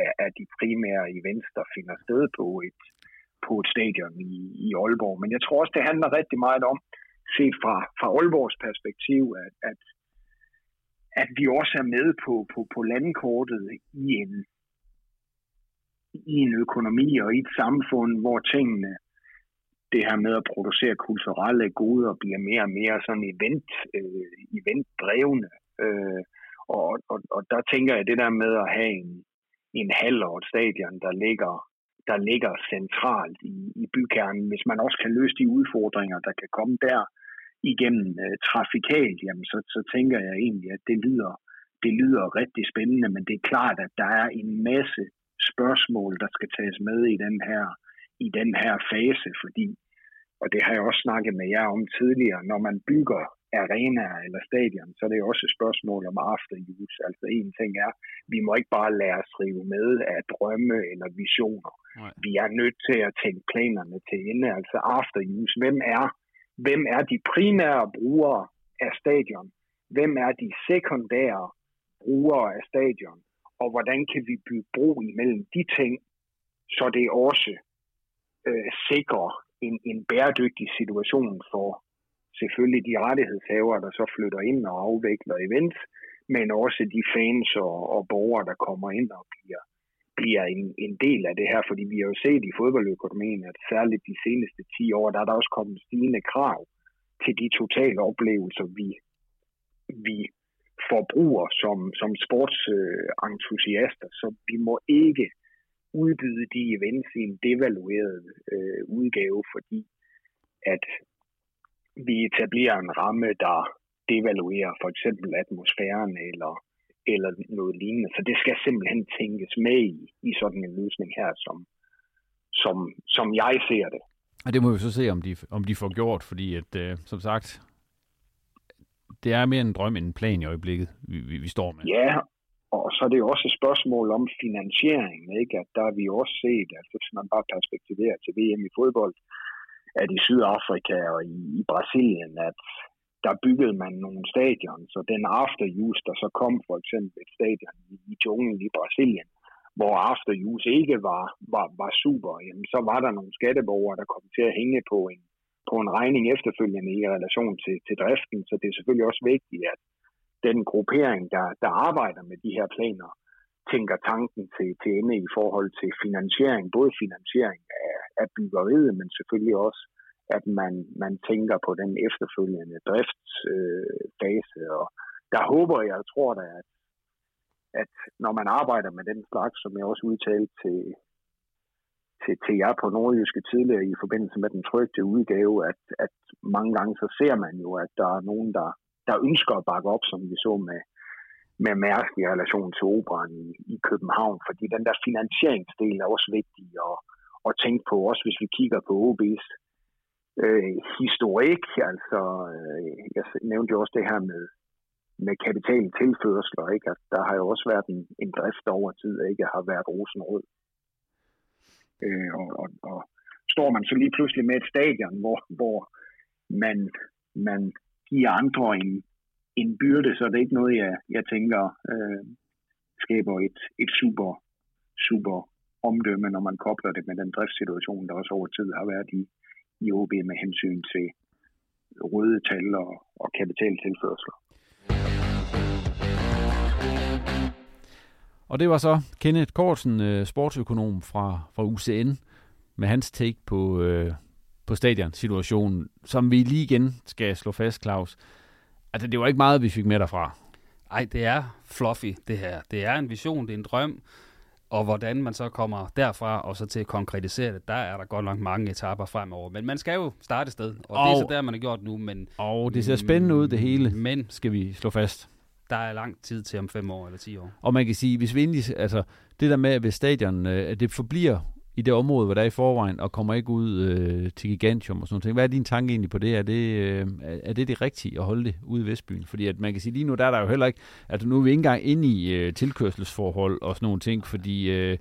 af, af de primære events, der finder sted på et, på et stadion i, i Aalborg. Men jeg tror også, det handler rigtig meget om, set fra, fra Aalborgs perspektiv, at, at, at vi også er med på, på, på landkortet i en, i en økonomi og i et samfund, hvor tingene, det her med at producere kulturelle goder, bliver mere og mere sådan event, øh, eventdrevne. Øh, og, og, og der tænker jeg det der med at have en, en halv og et stadion, der ligger, der ligger centralt i, i bykernen, hvis man også kan løse de udfordringer, der kan komme der igennem øh, trafikalt, jamen så, så tænker jeg egentlig, at det lyder, det lyder rigtig spændende, men det er klart, at der er en masse spørgsmål, der skal tages med i den her, i den her fase, fordi, og det har jeg også snakket med jer om tidligere, når man bygger arenaer eller stadion, så er det også et spørgsmål om after use. Altså en ting er, vi må ikke bare lade os rive med af drømme eller visioner. Nej. Vi er nødt til at tænke planerne til ende. Altså after use, hvem er, hvem er de primære brugere af stadion? Hvem er de sekundære brugere af stadion? Og hvordan kan vi bygge bro imellem de ting, så det også øh, sikrer en, en bæredygtig situation for selvfølgelig de rettighedshavere, der så flytter ind og afvikler events, men også de fans og, og borgere, der kommer ind og bliver, bliver en, en del af det her. Fordi vi har jo set i fodboldøkonomien, at særligt de seneste 10 år, der er der også kommet stigende krav til de totale oplevelser, vi, vi forbruger som, som sportsentusiaster. Så vi må ikke udbyde de events i en devalueret øh, udgave, fordi at vi etablerer en ramme, der devaluerer for eksempel atmosfæren eller, eller noget lignende. Så det skal simpelthen tænkes med i, i sådan en løsning her, som, som, som jeg ser det. Og det må vi så se, om de, om de får gjort, fordi at, øh, som sagt, det er mere en drøm end en plan i øjeblikket, vi, vi, vi står med. Ja, og så er det jo også et spørgsmål om finansiering, ikke? at der har vi også set, altså hvis man bare perspektiverer til VM i fodbold, at i Sydafrika og i, i Brasilien, at der byggede man nogle stadion, så den after use, der så kom for eksempel et stadion i, i junglen i Brasilien, hvor after use ikke var, var, var super, jamen så var der nogle skatteborgere, der kom til at hænge på en, på en regning efterfølgende i relation til, til driften, så det er selvfølgelig også vigtigt, at den gruppering, der, der arbejder med de her planer, tænker tanken til, til ende i forhold til finansiering, både finansiering af, af byggeriet, men selvfølgelig også, at man, man tænker på den efterfølgende driftsfase. Øh, og der håber jeg, og tror da, at, at når man arbejder med den slags, som jeg også udtalte til, til, til jer på Nordjyske tidligere i forbindelse med den trygte udgave, at, at mange gange så ser man jo, at der er nogen, der, der ønsker at bakke op, som vi så med, med Mærsk i relation til operan i, i København, fordi den der finansieringsdel er også vigtig at, at tænke på, også hvis vi kigger på OB's øh, historik, altså øh, jeg nævnte jo også det her med, med kapitaltilførsler, ikke? at der har jo også været en, en drift over tid, ikke har været rosenrød. Øh, og, og, og står man så lige pludselig med et stadion, hvor, hvor man, man giver andre en, en byrde, så det er ikke noget, jeg, jeg tænker øh, skaber et, et super, super omdømme, når man kobler det med den driftssituation, der også over tid har været i, i OB med hensyn til røde tal og, og kapitaltilførsler. Og det var så Kenneth Korsen, øh, sportsøkonom fra, fra UCN, med hans take på, øh, på stadionsituationen, som vi lige igen skal slå fast, Claus. Altså, det var ikke meget, vi fik med derfra. Nej, det er fluffy, det her. Det er en vision, det er en drøm. Og hvordan man så kommer derfra og så til at konkretisere det, der er der godt nok mange etaper fremover. Men man skal jo starte et sted, og, og det er så der, man har gjort nu. Men, og det ser spændende ud, det hele, men, skal vi slå fast. Der er lang tid til om fem år eller ti år. Og man kan sige, hvis vi endelig, altså det der med, at ved stadion, øh, at det forbliver i det område, hvor der er i forvejen, og kommer ikke ud øh, til Gigantium og sådan noget. Hvad er din tanke egentlig på det? Er det, øh, er det det rigtige at holde det ude i Vestbyen? Fordi at man kan sige, lige nu der er der jo heller ikke, altså nu er vi ikke engang inde i øh, tilkørselsforhold og sådan nogle ting, fordi øh,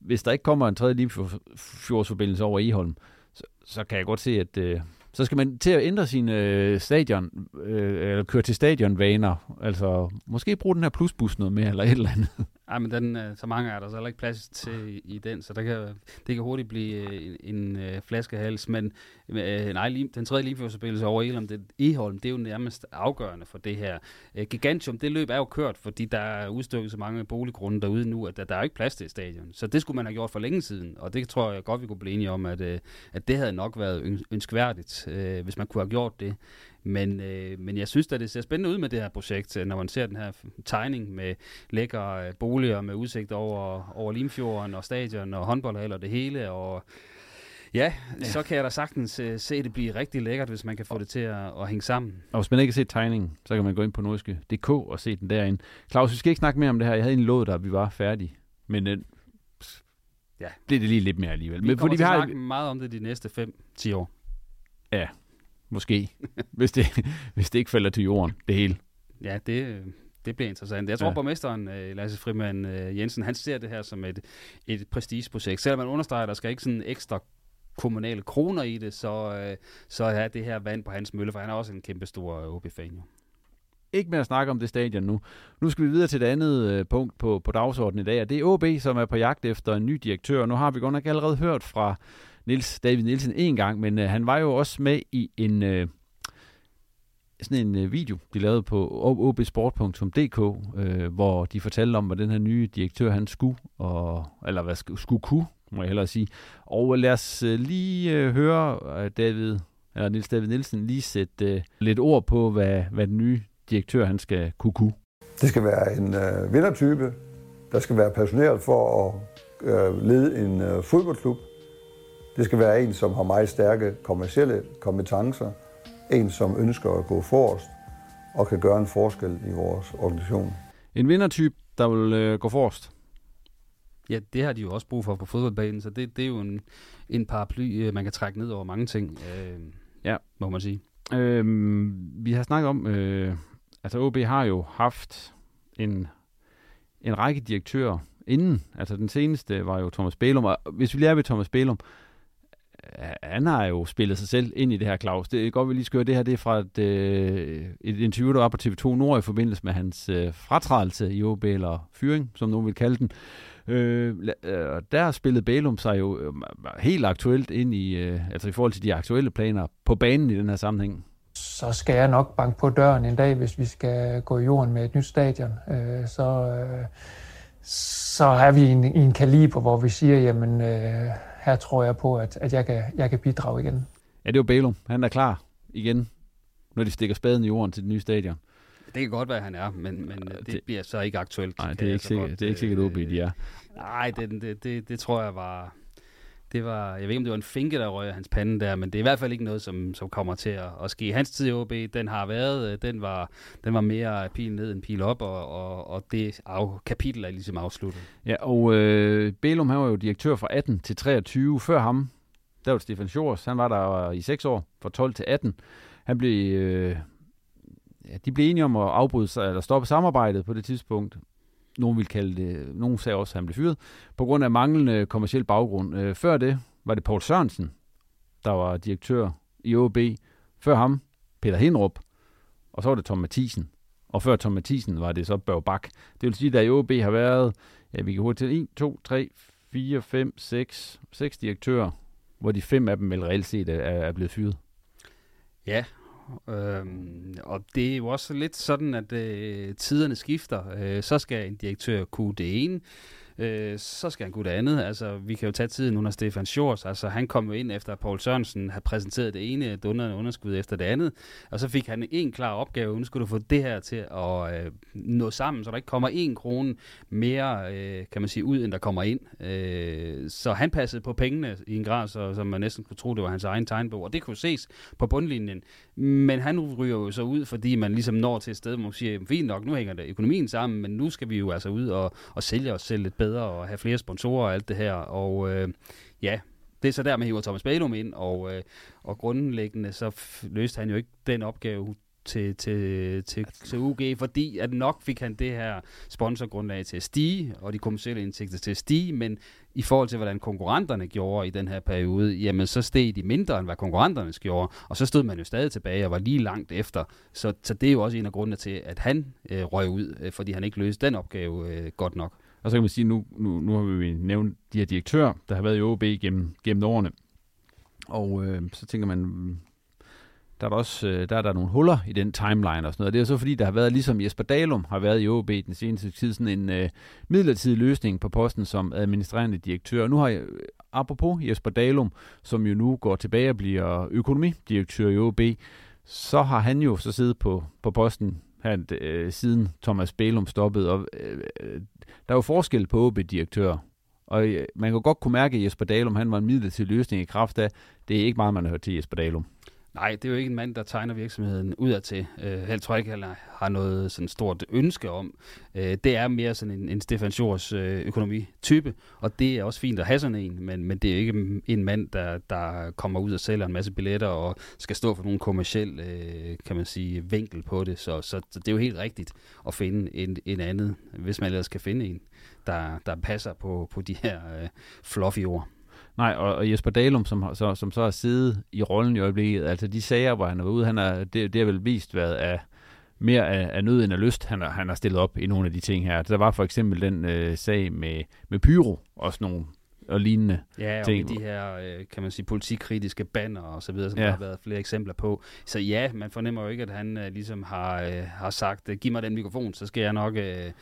hvis der ikke kommer en tredje Limfjordsforbindelse over Eholm, så, så kan jeg godt se, at øh, så skal man til at ændre sine øh, stadion, øh, eller køre til stadionvaner. Altså, måske bruge den her plusbus noget mere, eller et eller andet. Ej, men den, øh, så mange er der så heller ikke plads til i den, så der kan, det kan hurtigt blive øh, en, en øh, flaskehals. Men øh, nej, den tredje limfjordsforbindelse over Eholm, det, Eholm, det er jo nærmest afgørende for det her. Øh, Gigantium, det løb er jo kørt, fordi der er udstykket så mange boliggrunde derude nu, at der, der er jo ikke plads til stadion. Så det skulle man have gjort for længe siden, og det tror jeg godt, vi kunne blive enige om, at, øh, at det havde nok været ønskværdigt, øh, hvis man kunne have gjort det. Men, øh, men jeg synes at det ser spændende ud med det her projekt, når man ser den her tegning med lækre boliger med udsigt over, over Limfjorden og stadion og håndboldhal og det hele. Og ja, ja, så kan jeg da sagtens uh, se det blive rigtig lækkert, hvis man kan få det til at, at hænge sammen. Og hvis man ikke har set tegningen, så kan man gå ind på nordiske.dk og se den derinde. Claus, vi skal ikke snakke mere om det her. Jeg havde en lovet at vi var færdige. Men uh, ja. det det lige lidt mere alligevel. Vi Men, fordi vi har snakke meget om det de næste 5-10 år. Ja, Måske. (laughs) hvis, det, hvis det ikke falder til jorden, det hele. Ja, det, det bliver interessant. Jeg tror, ja. borgmesteren, øh, Lasse Frimand øh, Jensen, han ser det her som et, et prestigeprojekt. Selvom man understreger, at der skal ikke sådan ekstra kommunale kroner i det, så, øh, så er det her vand på hans mølle, for han er også en kæmpe stor OB-fan jo. Ikke mere at snakke om det stadion nu. Nu skal vi videre til det andet punkt på, på dagsordenen i dag, og det er OB, som er på jagt efter en ny direktør. Nu har vi godt nok allerede hørt fra Nils David Nielsen en gang, men øh, han var jo også med i en øh, sådan en øh, video, de lavede på obsport.dk, øh, hvor de fortalte om, hvad den her nye direktør han skulle, og, eller hvad skulle, skulle kunne, må jeg hellere sige. Og øh, lad os øh, lige øh, høre øh, David, eller Nils David Nielsen lige sætte øh, lidt ord på, hvad, hvad den nye direktør han skal kunne kunne. Det skal være en øh, vindertype, der skal være passioneret for at øh, lede en øh, fodboldklub, det skal være en, som har meget stærke kommersielle kompetencer, en, som ønsker at gå forrest og kan gøre en forskel i vores organisation. En vindertype, der vil øh, gå forrest? Ja, det har de jo også brug for på fodboldbanen, så det, det er jo en, en paraply, øh, man kan trække ned over mange ting, øh, ja. må man sige. Øh, vi har snakket om, øh, altså OB har jo haft en, en række direktører inden, altså den seneste var jo Thomas Bælum, og hvis vi lærer ved Thomas Bælum, han har jo spillet sig selv ind i det her, Claus. Det er godt, vi lige skal det her. Det er fra et, øh, et interview, der var på TV2 Nord i forbindelse med hans øh, fratrædelse i OB, eller fyring, som nogen vil kalde den. Øh, øh, der spillede Bælum sig jo øh, helt aktuelt ind i, øh, altså i forhold til de aktuelle planer på banen i den her sammenhæng. Så skal jeg nok banke på døren en dag, hvis vi skal gå i jorden med et nyt stadion. Øh, så, øh, så er vi i en, i en kaliber, hvor vi siger, jamen... Øh, her tror jeg på, at, at jeg, kan, jeg kan bidrage igen. Ja, det var Bælum. Han er klar igen, når de stikker spaden i jorden til det nye stadion. Det kan godt være, at han er, men, men det, det bliver så ikke aktuelt. Nej, det er ikke, sikkert, godt, det er ikke sikkert, at de er. Nej, det, det, det, det tror jeg var det var, jeg ved ikke, om det var en finke, der røg hans pande der, men det er i hvert fald ikke noget, som, som kommer til at, at ske. Hans tid i OB, den har været, øh, den var, den var mere pil ned end pil op, og, og, og det af, kapitel er ligesom afsluttet. Ja, og øh, Belum, han var jo direktør fra 18 til 23. Før ham, der var Stefan Schors, han var der øh, i 6 år, fra 12 til 18. Han blev, øh, ja, de blev enige om at afbryde sig, eller stoppe samarbejdet på det tidspunkt nogen vil kalde det, nogen sagde også, at han blev fyret, på grund af manglende kommersiel baggrund. Øh, før det var det Paul Sørensen, der var direktør i OB. Før ham, Peter Hindrup, og så var det Tom Mathisen. Og før Tom Mathisen var det så Børge Bak. Det vil sige, at i OB har været, ja, vi kan hurtigt til 1, 2, 3, 4, 5, 6, 6 direktører, hvor de fem af dem vel reelt set er, er blevet fyret. Ja, Øhm, og det er jo også lidt sådan, at øh, tiderne skifter. Øh, så skal en direktør kunne det ene, øh, så skal han kunne det andet. Altså, vi kan jo tage tiden under Stefan Schors. Altså, han kom jo ind efter, at Paul Sørensen havde præsenteret det ene dundrende underskud efter det andet, og så fik han en klar opgave. Nu skulle du få det her til at øh, nå sammen, så der ikke kommer en krone mere, øh, kan man sige, ud, end der kommer ind. Øh, så han passede på pengene i en grad, så, så man næsten kunne tro, det var hans egen tegnbog, og det kunne ses på bundlinjen. Men han ryger jo så ud, fordi man ligesom når til et sted, hvor man siger, fint nok, nu hænger det økonomien sammen, men nu skal vi jo altså ud og, og sælge os selv lidt bedre og have flere sponsorer og alt det her. Og øh, ja, det er så der, man hiver Thomas Bælum ind, og, øh, og grundlæggende så løste han jo ikke den opgave til, til, til, til UG, fordi at nok fik han det her sponsorgrundlag til at stige, og de kommersielle indtægter til at stige, men i forhold til, hvordan konkurrenterne gjorde i den her periode, jamen så steg de mindre, end hvad konkurrenterne gjorde, og så stod man jo stadig tilbage og var lige langt efter. Så, så det er jo også en af grundene til, at han øh, røg ud, øh, fordi han ikke løste den opgave øh, godt nok. Og så kan man sige, nu, nu, nu har vi nævnt de her direktører, der har været i OB gennem, gennem årene. Og øh, så tænker man, der er der også øh, der er der nogle huller i den timeline og sådan noget. Det er så fordi, der har været, ligesom Jesper Dalum har været i OB den seneste tid, sådan en øh, midlertidig løsning på posten som administrerende direktør. Og nu har jeg, øh, apropos Jesper Dalum, som jo nu går tilbage og bliver økonomidirektør i OB, så har han jo så siddet på, på posten her, øh, siden Thomas Bælum stoppede. Og, øh, øh, der er jo forskel på OB-direktør. Og øh, man kan godt kunne mærke, at Jesper Dalum han var en midlertidig løsning i kraft af, det er ikke meget, man har hørt til Jesper Dalum. Nej, det er jo ikke en mand, der tegner virksomheden udadtil. Øh, helt tror ikke, han har noget sådan stort ønske om. Øh, det er mere sådan en, en Stefan Schors øh, økonomitype, og det er også fint at have sådan en, men, men det er ikke en mand, der, der kommer ud og sælger en masse billetter og skal stå for nogle kommersiel, øh, kan man sige, vinkel på det. Så, så, så det er jo helt rigtigt at finde en, en anden, hvis man ellers kan finde en, der, der passer på, på de her øh, fluffy ord. Nej, og, og Jesper Dalum, som, så, som så har siddet i rollen i øjeblikket, altså de sager, hvor han er ude, han er, det, det har vel vist været af mere af, af nød end af lyst, han har, han har stillet op i nogle af de ting her. Der var for eksempel den øh, sag med, med Pyro, og sådan nogle og lignende ja, og ting. de her, øh, kan man sige, politikritiske banner og så videre, som ja. der har været flere eksempler på. Så ja, man fornemmer jo ikke, at han øh, ligesom har, øh, har sagt, giv mig den mikrofon, så skal jeg nok øh,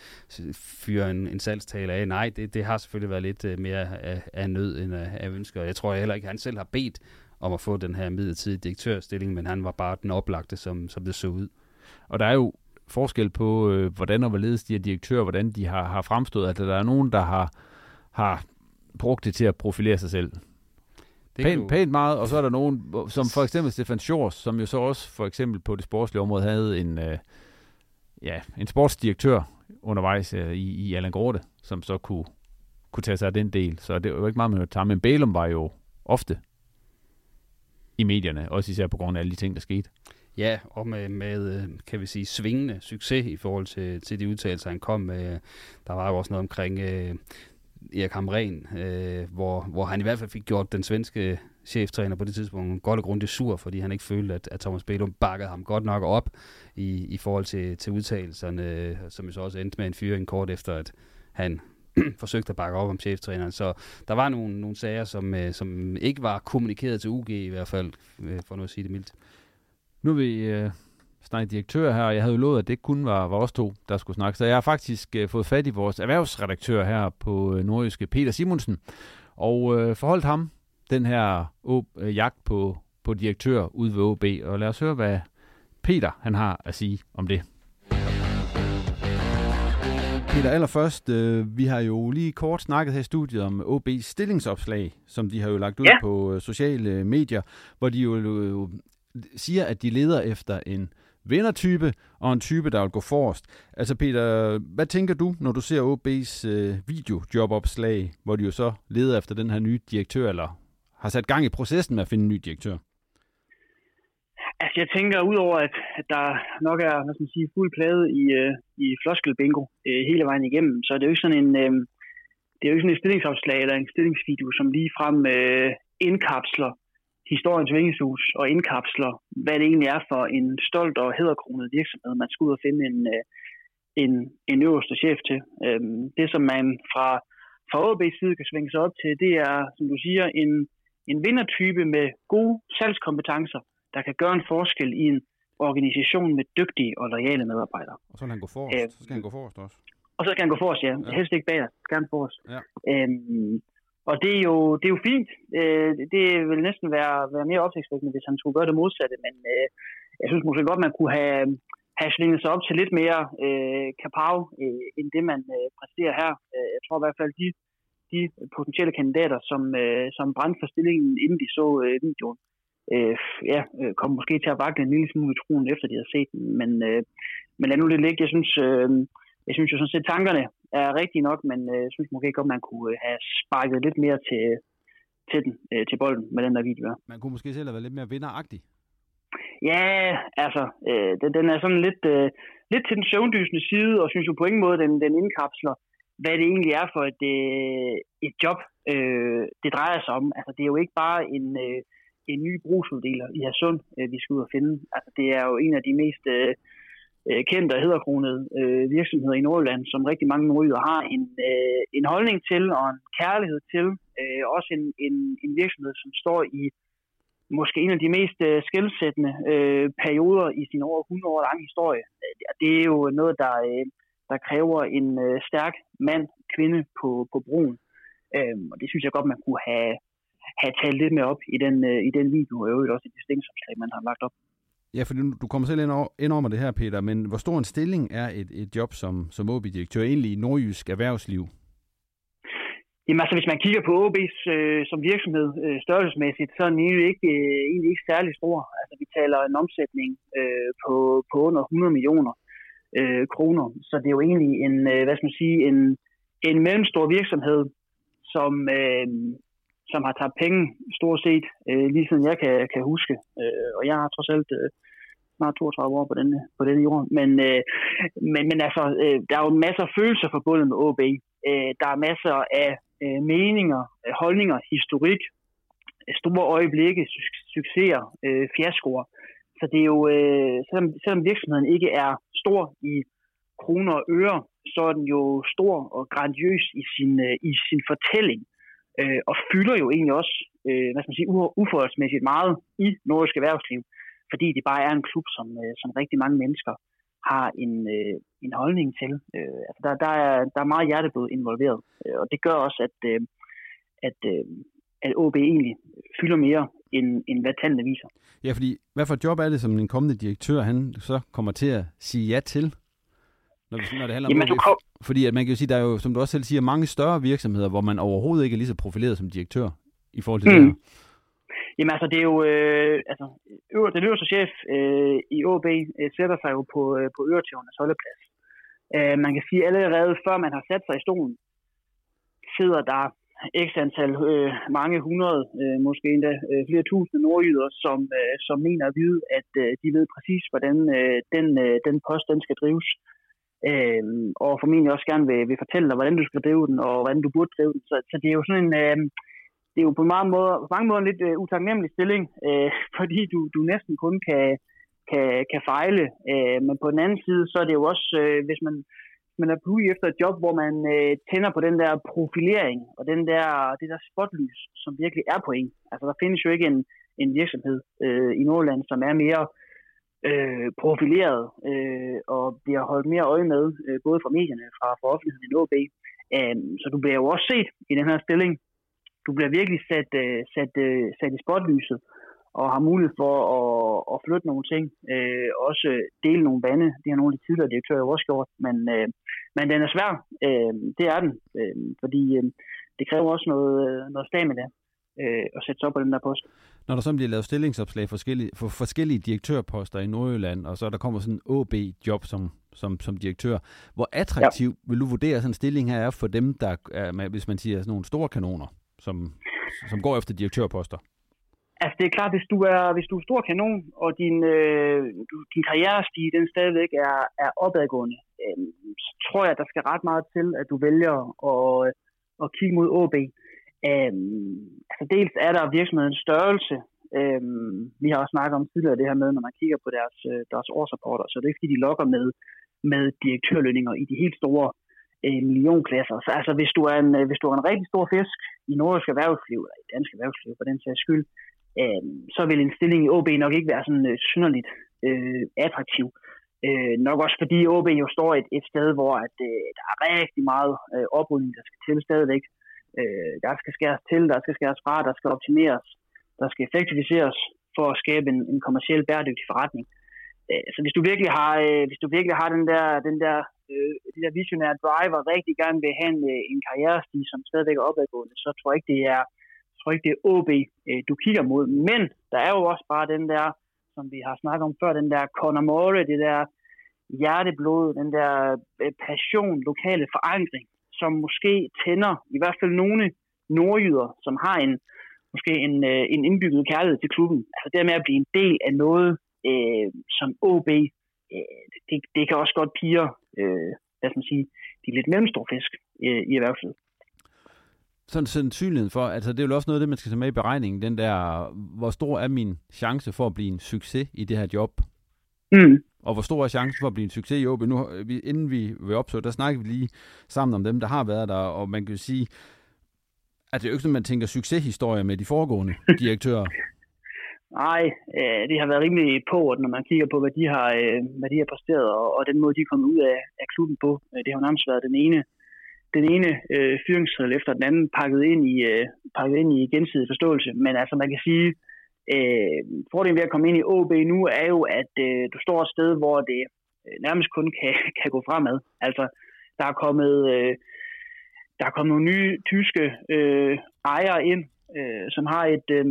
fyre en, en salgstale af. Nej, det, det har selvfølgelig været lidt øh, mere af, af nød end af, af ønsker. Jeg tror heller ikke, han selv har bedt om at få den her midlertidige direktørstilling, men han var bare den oplagte, som, som det så ud. Og der er jo forskel på, øh, hvordan og hvorledes de her direktører, hvordan de har, har fremstået. Altså, der er nogen, der har, har brugt det til at profilere sig selv. Det pænt, du... pænt meget, og så er der nogen, som for eksempel Stefan Schors, som jo så også for eksempel på det sportslige område havde en, øh, ja, en sportsdirektør undervejs øh, i, i Allan Gorte, som så kunne, kunne tage sig af den del. Så det var jo ikke meget, man hørte Men Bælum var jo ofte i medierne, også især på grund af alle de ting, der skete. Ja, og med, med, øh, kan vi sige, svingende succes i forhold til, til de udtalelser, han kom med. Der var jo også noget omkring øh, Erik Hamren, øh, hvor, hvor han i hvert fald fik gjort den svenske cheftræner på det tidspunkt godt og grundigt sur, fordi han ikke følte, at, at Thomas Bedum bakkede ham godt nok op i, i forhold til, til udtalelserne, som jo så også endte med en fyring kort efter, at han (clears throat) forsøgte at bakke op om cheftræneren. Så der var nogle, nogle sager, som, øh, som ikke var kommunikeret til UG i hvert fald, øh, for nu at sige det mildt. Nu er vi øh, snakke direktør her, og jeg havde jo lovet, at det kun var, var os to, der skulle snakke. Så jeg har faktisk øh, fået fat i vores erhvervsredaktør her på øh, Nordjyske, Peter Simonsen, og øh, forholdt ham den her øh, jagt på, på direktør ude ved OB. Og lad os høre, hvad Peter han har at sige om det. Peter, allerførst, øh, vi har jo lige kort snakket her i studiet om OB's stillingsopslag, som de har jo lagt ud ja. på øh, sociale medier, hvor de jo øh, siger, at de leder efter en vindertype og en type, der vil gå forrest. Altså Peter, hvad tænker du, når du ser OB's øh, videojobopslag, hvor de jo så leder efter den her nye direktør, eller har sat gang i processen med at finde en ny direktør? Altså jeg tænker, udover at, der nok er hvad skal man sige, fuld plade i, øh, i floskelbingo øh, hele vejen igennem, så er det jo ikke sådan en, øh, det er jo ikke sådan en stillingsopslag eller en stillingsvideo, som lige frem øh, indkapsler historiens vingeshus og indkapsler, hvad det egentlig er for en stolt og hedderkronet virksomhed, man skal ud og finde en, øh, en, en øverste chef til. Øhm, det, som man fra, fra OB's side kan svinge sig op til, det er, som du siger, en, en vindertype med gode salgskompetencer, der kan gøre en forskel i en organisation med dygtige og lojale medarbejdere. Og så skal han gå forrest, øh, så skal han gå forrest også. Og så skal han gå forrest, ja. ja. Helst ikke bag skal han forrest. Ja. Øhm, og det er jo, det er jo fint. Øh, det vil næsten være, være mere opsigtsvækkende, hvis han skulle gøre det modsatte. Men øh, jeg synes måske godt, man kunne have, have svinget sig op til lidt mere øh, kapav, øh, end det man øh, præsterer her. Øh, jeg tror i hvert fald, de, de potentielle kandidater, som, øh, som brændte for stillingen, inden de så øh, videoen, øh, ja, øh, kom måske til at vakle en lille smule i troen, efter de havde set den. Men, øh, men lad nu det ligge. Jeg synes, øh, jeg synes jo sådan set, tankerne er rigtige nok, men øh, jeg synes måske godt, man kunne øh, have sparket lidt mere til, til den, øh, til bolden med den der video. Man kunne måske selv have været lidt mere vinderagtig. Ja, altså, øh, den, den er sådan lidt, øh, lidt til den søvndysende side, og synes jo på ingen måde, den, den indkapsler, hvad det egentlig er for et, øh, et job, øh, det drejer sig om. Altså, det er jo ikke bare en, øh, en ny brugsuddeler i Hadsund, øh, vi skal ud og finde. Altså, det er jo en af de mest øh, øh kendte og hedderkronede øh, virksomheder i Nordjylland, som rigtig mange nordjyder har en, øh, en holdning til og en kærlighed til. Øh, også en, en, en virksomhed, som står i måske en af de mest øh, skældsættende øh, perioder i sin over 100 år lange historie. Øh, det er jo noget, der, øh, der kræver en øh, stærk mand, kvinde på, på broen. Øh, og det synes jeg godt, man kunne have, have talt lidt mere op i den, øh, i den video, og øvrigt også i det stingsopslag, man har lagt op. Ja, for du kommer selv ind over, ind over det her, Peter, men hvor stor en stilling er et, et job som, som OB-direktør egentlig i nordjysk erhvervsliv? Jamen altså, hvis man kigger på OB's øh, som virksomhed øh, størrelsesmæssigt, så er den egentlig ikke, øh, egentlig ikke særlig stor. Altså, vi taler en omsætning øh, på, på under 100 millioner øh, kroner. Så det er jo egentlig en, øh, hvad skal man sige, en, en mellemstor virksomhed, som, øh, som har tabt penge stort set, øh, lige siden jeg kan, kan huske. Øh, og jeg har trods alt øh, snart 32 år på denne, på denne jord. Men, øh, men, men altså, øh, der er jo masser af følelser forbundet med OB. Øh, der er masser af øh, meninger, øh, holdninger, historik, store øjeblikke, su- succeser, øh, fiaskoer. Så det er jo, øh, selvom, selvom virksomheden ikke er stor i kroner og øre, så er den jo stor og grandiøs i sin, øh, i sin fortælling, øh, og fylder jo egentlig også øh, hvad skal man sige, uforholdsmæssigt meget i nordisk erhvervsliv, fordi det bare er en klub, som, øh, som rigtig mange mennesker har en, øh, en holdning til. Øh, altså der, der, er, der er meget hjerteblod involveret, øh, og det gør også, at, øh, at, øh, at OB egentlig fylder mere, end, end hvad tallene viser. Ja, fordi hvad for job er det, som en kommende direktør han så kommer til at sige ja til? Når, det, når det handler Jamen, om OB? Kom... Fordi at man kan jo sige, der er jo, som du også selv siger, mange større virksomheder, hvor man overhovedet ikke er lige så profileret som direktør i forhold til mm. det her. Jamen altså, det er jo, øh, altså, øver, den øverste chef øh, i OB øh, sætter sig jo på, øh, på øretævernes holdeplads. Øh, man kan sige, allerede før man har sat sig i stolen, sidder der x antal, øh, mange hundrede, øh, måske endda øh, flere tusinde nordjyder, som, øh, som mener at vide, at øh, de ved præcis, hvordan øh, den, øh, den post den skal drives. Øh, og formentlig også gerne vil, vil fortælle dig, hvordan du skal drive den, og hvordan du burde drive den. Så, så det er jo sådan en... Øh, det er jo på mange måder, på mange måder en lidt uh, utaknemmelig stilling, uh, (laughs) fordi du, du næsten kun kan, kan, kan fejle. Uh, men på den anden side, så er det jo også, uh, hvis man, man er på efter et job, hvor man uh, tænder på den der profilering og den der, det der spotlys, som virkelig er på en. Altså, der findes jo ikke en, en virksomhed uh, i Nordland, som er mere uh, profileret uh, og bliver holdt mere øje med, uh, både fra medierne fra, fra offentligheden i OB. Uh, så du bliver jo også set i den her stilling, du bliver virkelig sat, uh, sat, uh, sat i spotlyset og har mulighed for at, at flytte nogle ting. Uh, også dele nogle vande. Det har nogle af de tidligere direktører jo også gjort. Men, uh, men den er svær. Uh, det er den. Uh, fordi uh, det kræver også noget, noget stamina uh, at sætte sig op på den der post. Når der så bliver lavet stillingsopslag for forskellige, for forskellige direktørposter i Nordjylland, og så der kommer sådan en OB-job som, som, som direktør, hvor attraktiv ja. vil du vurdere sådan en stilling her er for dem, der er, hvis man siger sådan nogle store kanoner? Som, som går efter direktørposter? Altså det er klart, hvis du er, hvis du er stor kanon, og din, øh, din karrierestige den stadigvæk er, er opadgående, øh, så tror jeg, at der skal ret meget til, at du vælger at, at kigge mod AB. Øh, altså dels er der virksomhedens størrelse. Øh, vi har også snakket om tidligere det her med, når man kigger på deres, øh, deres årsrapporter, så det er ikke fordi, de lokker med, med direktørlønninger i de helt store øh, millionklasser. Så altså, hvis du, er en, øh, hvis du er en rigtig stor fisk i nordisk erhvervsliv, eller i dansk erhvervsliv for den sags skyld, øh, så vil en stilling i OB nok ikke være sådan øh, synderligt øh, attraktiv. Øh, nok også fordi OB jo står et, et sted, hvor at, øh, der er rigtig meget øh, oprydning, der skal til stadigvæk. Øh, der skal skæres til, der skal skæres fra, der skal optimeres, der skal effektiviseres for at skabe en, en kommersiel bæredygtig forretning. Øh, så hvis du virkelig har, øh, hvis du virkelig har den der, den der, øh, de der visionære driver, rigtig gerne vil have en, øh, en karrierestil, som stadigvæk er opadgående, så tror jeg ikke, det er, tror ikke, det er OB, øh, du kigger mod. Men der er jo også bare den der, som vi har snakket om før, den der Conor More, det der hjerteblod, den der øh, passion, lokale forankring, som måske tænder i hvert fald nogle nordjyder, som har en måske en, øh, en indbygget kærlighed til klubben. Altså det med at blive en del af noget øh, som OB, øh, det, det kan også godt pire, øh, hvad skal man sige, de lidt mellemstore fisk øh, i erhvervslivet sådan sandsynligheden for, altså det er jo også noget af det, man skal tage med i beregningen, den der, hvor stor er min chance for at blive en succes i det her job? Mm. Og hvor stor er chancen for at blive en succes i OB? Nu, inden vi vil opsøge, der snakker vi lige sammen om dem, der har været der, og man kan sige, at det er jo ikke sådan, man tænker succeshistorie med de foregående direktører. (laughs) Nej, øh, det har været rimelig på, at når man kigger på, hvad de har, øh, hvad de har præsteret, og, og den måde, de er kommet ud af, af klubben på. Øh, det har jo nærmest været den ene den ene øh, fyringsredel efter den anden pakket ind i, øh, pakket ind i gensidig forståelse. Men altså man kan sige, øh, fordelen ved at komme ind i OB nu er jo, at øh, du står et sted, hvor det øh, nærmest kun kan, (laughs) kan gå fremad. Altså der er kommet, øh, der er kommet nogle nye tyske øh, ejere ind, øh, som har et, øh,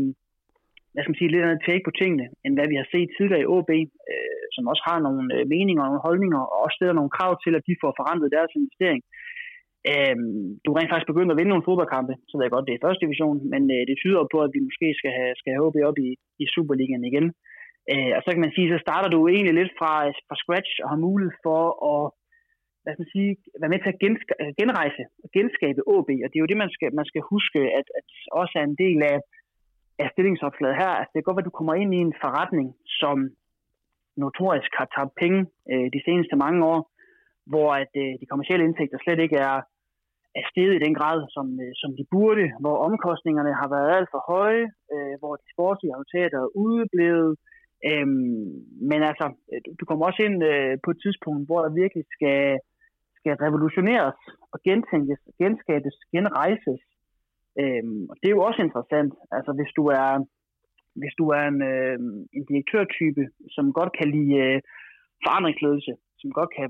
hvad skal man sige, lidt andet take på tingene, end hvad vi har set tidligere i OB, øh, som også har nogle øh, meninger og nogle holdninger, og også stiller nogle krav til, at de får forandret deres investering. Øh, du er rent faktisk begyndt at vinde nogle fodboldkampe, så ved jeg godt, det er første division, men øh, det tyder på, at vi måske skal have, skal have OB op i, i Superligaen igen. Øh, og så kan man sige, så starter du egentlig lidt fra, fra scratch og har mulighed for at hvad skal man sige, være med til at øh, genrejse og genskabe OB. Og det er jo det, man skal, man skal huske, at, at også er en del af, af stillingsopslaget her. Altså, det er godt, at du kommer ind i en forretning, som notorisk har tabt penge øh, de seneste mange år, hvor at øh, de kommercielle indtægter slet ikke er, er steget i den grad, som, øh, som de burde, hvor omkostningerne har været alt for høje, øh, hvor de sportslige resultater er udeblevet. Øhm, men altså, øh, du kommer også ind øh, på et tidspunkt, hvor der virkelig skal, skal revolutioneres og gentænkes, genskabes, genrejses. Øhm, og det er jo også interessant. Altså, hvis du er, hvis du er en, øh, en direktørtype, som godt kan lide øh, forandringsledelse, som godt kan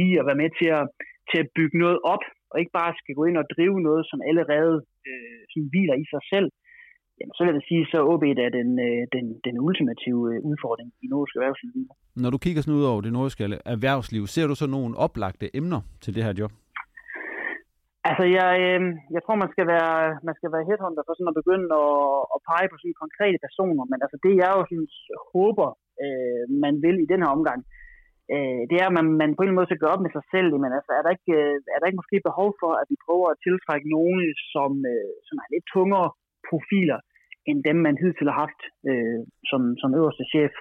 lide at være med til at, til at bygge noget op, og ikke bare skal gå ind og drive noget, som allerede øh, som hviler i sig selv, jamen, så vil jeg sige, så OB er den, øh, den, den ultimative øh, udfordring i nordisk erhvervsliv. Når du kigger sådan ud over det nordiske erhvervsliv, ser du så nogle oplagte emner til det her job? Altså, jeg, øh, jeg tror, man skal være, man skal være headhunter for sådan at begynde at, at pege på sådan konkrete personer, men altså, det jeg jo synes, håber, øh, man vil i den her omgang, øh, det er, at man, man på en måde skal gøre op med sig selv. Men altså, er der, ikke, øh, er der ikke måske behov for, at vi prøver at tiltrække nogen, som, øh, som er lidt tungere profiler, end dem, man hidtil har haft øh, som, som øverste chef?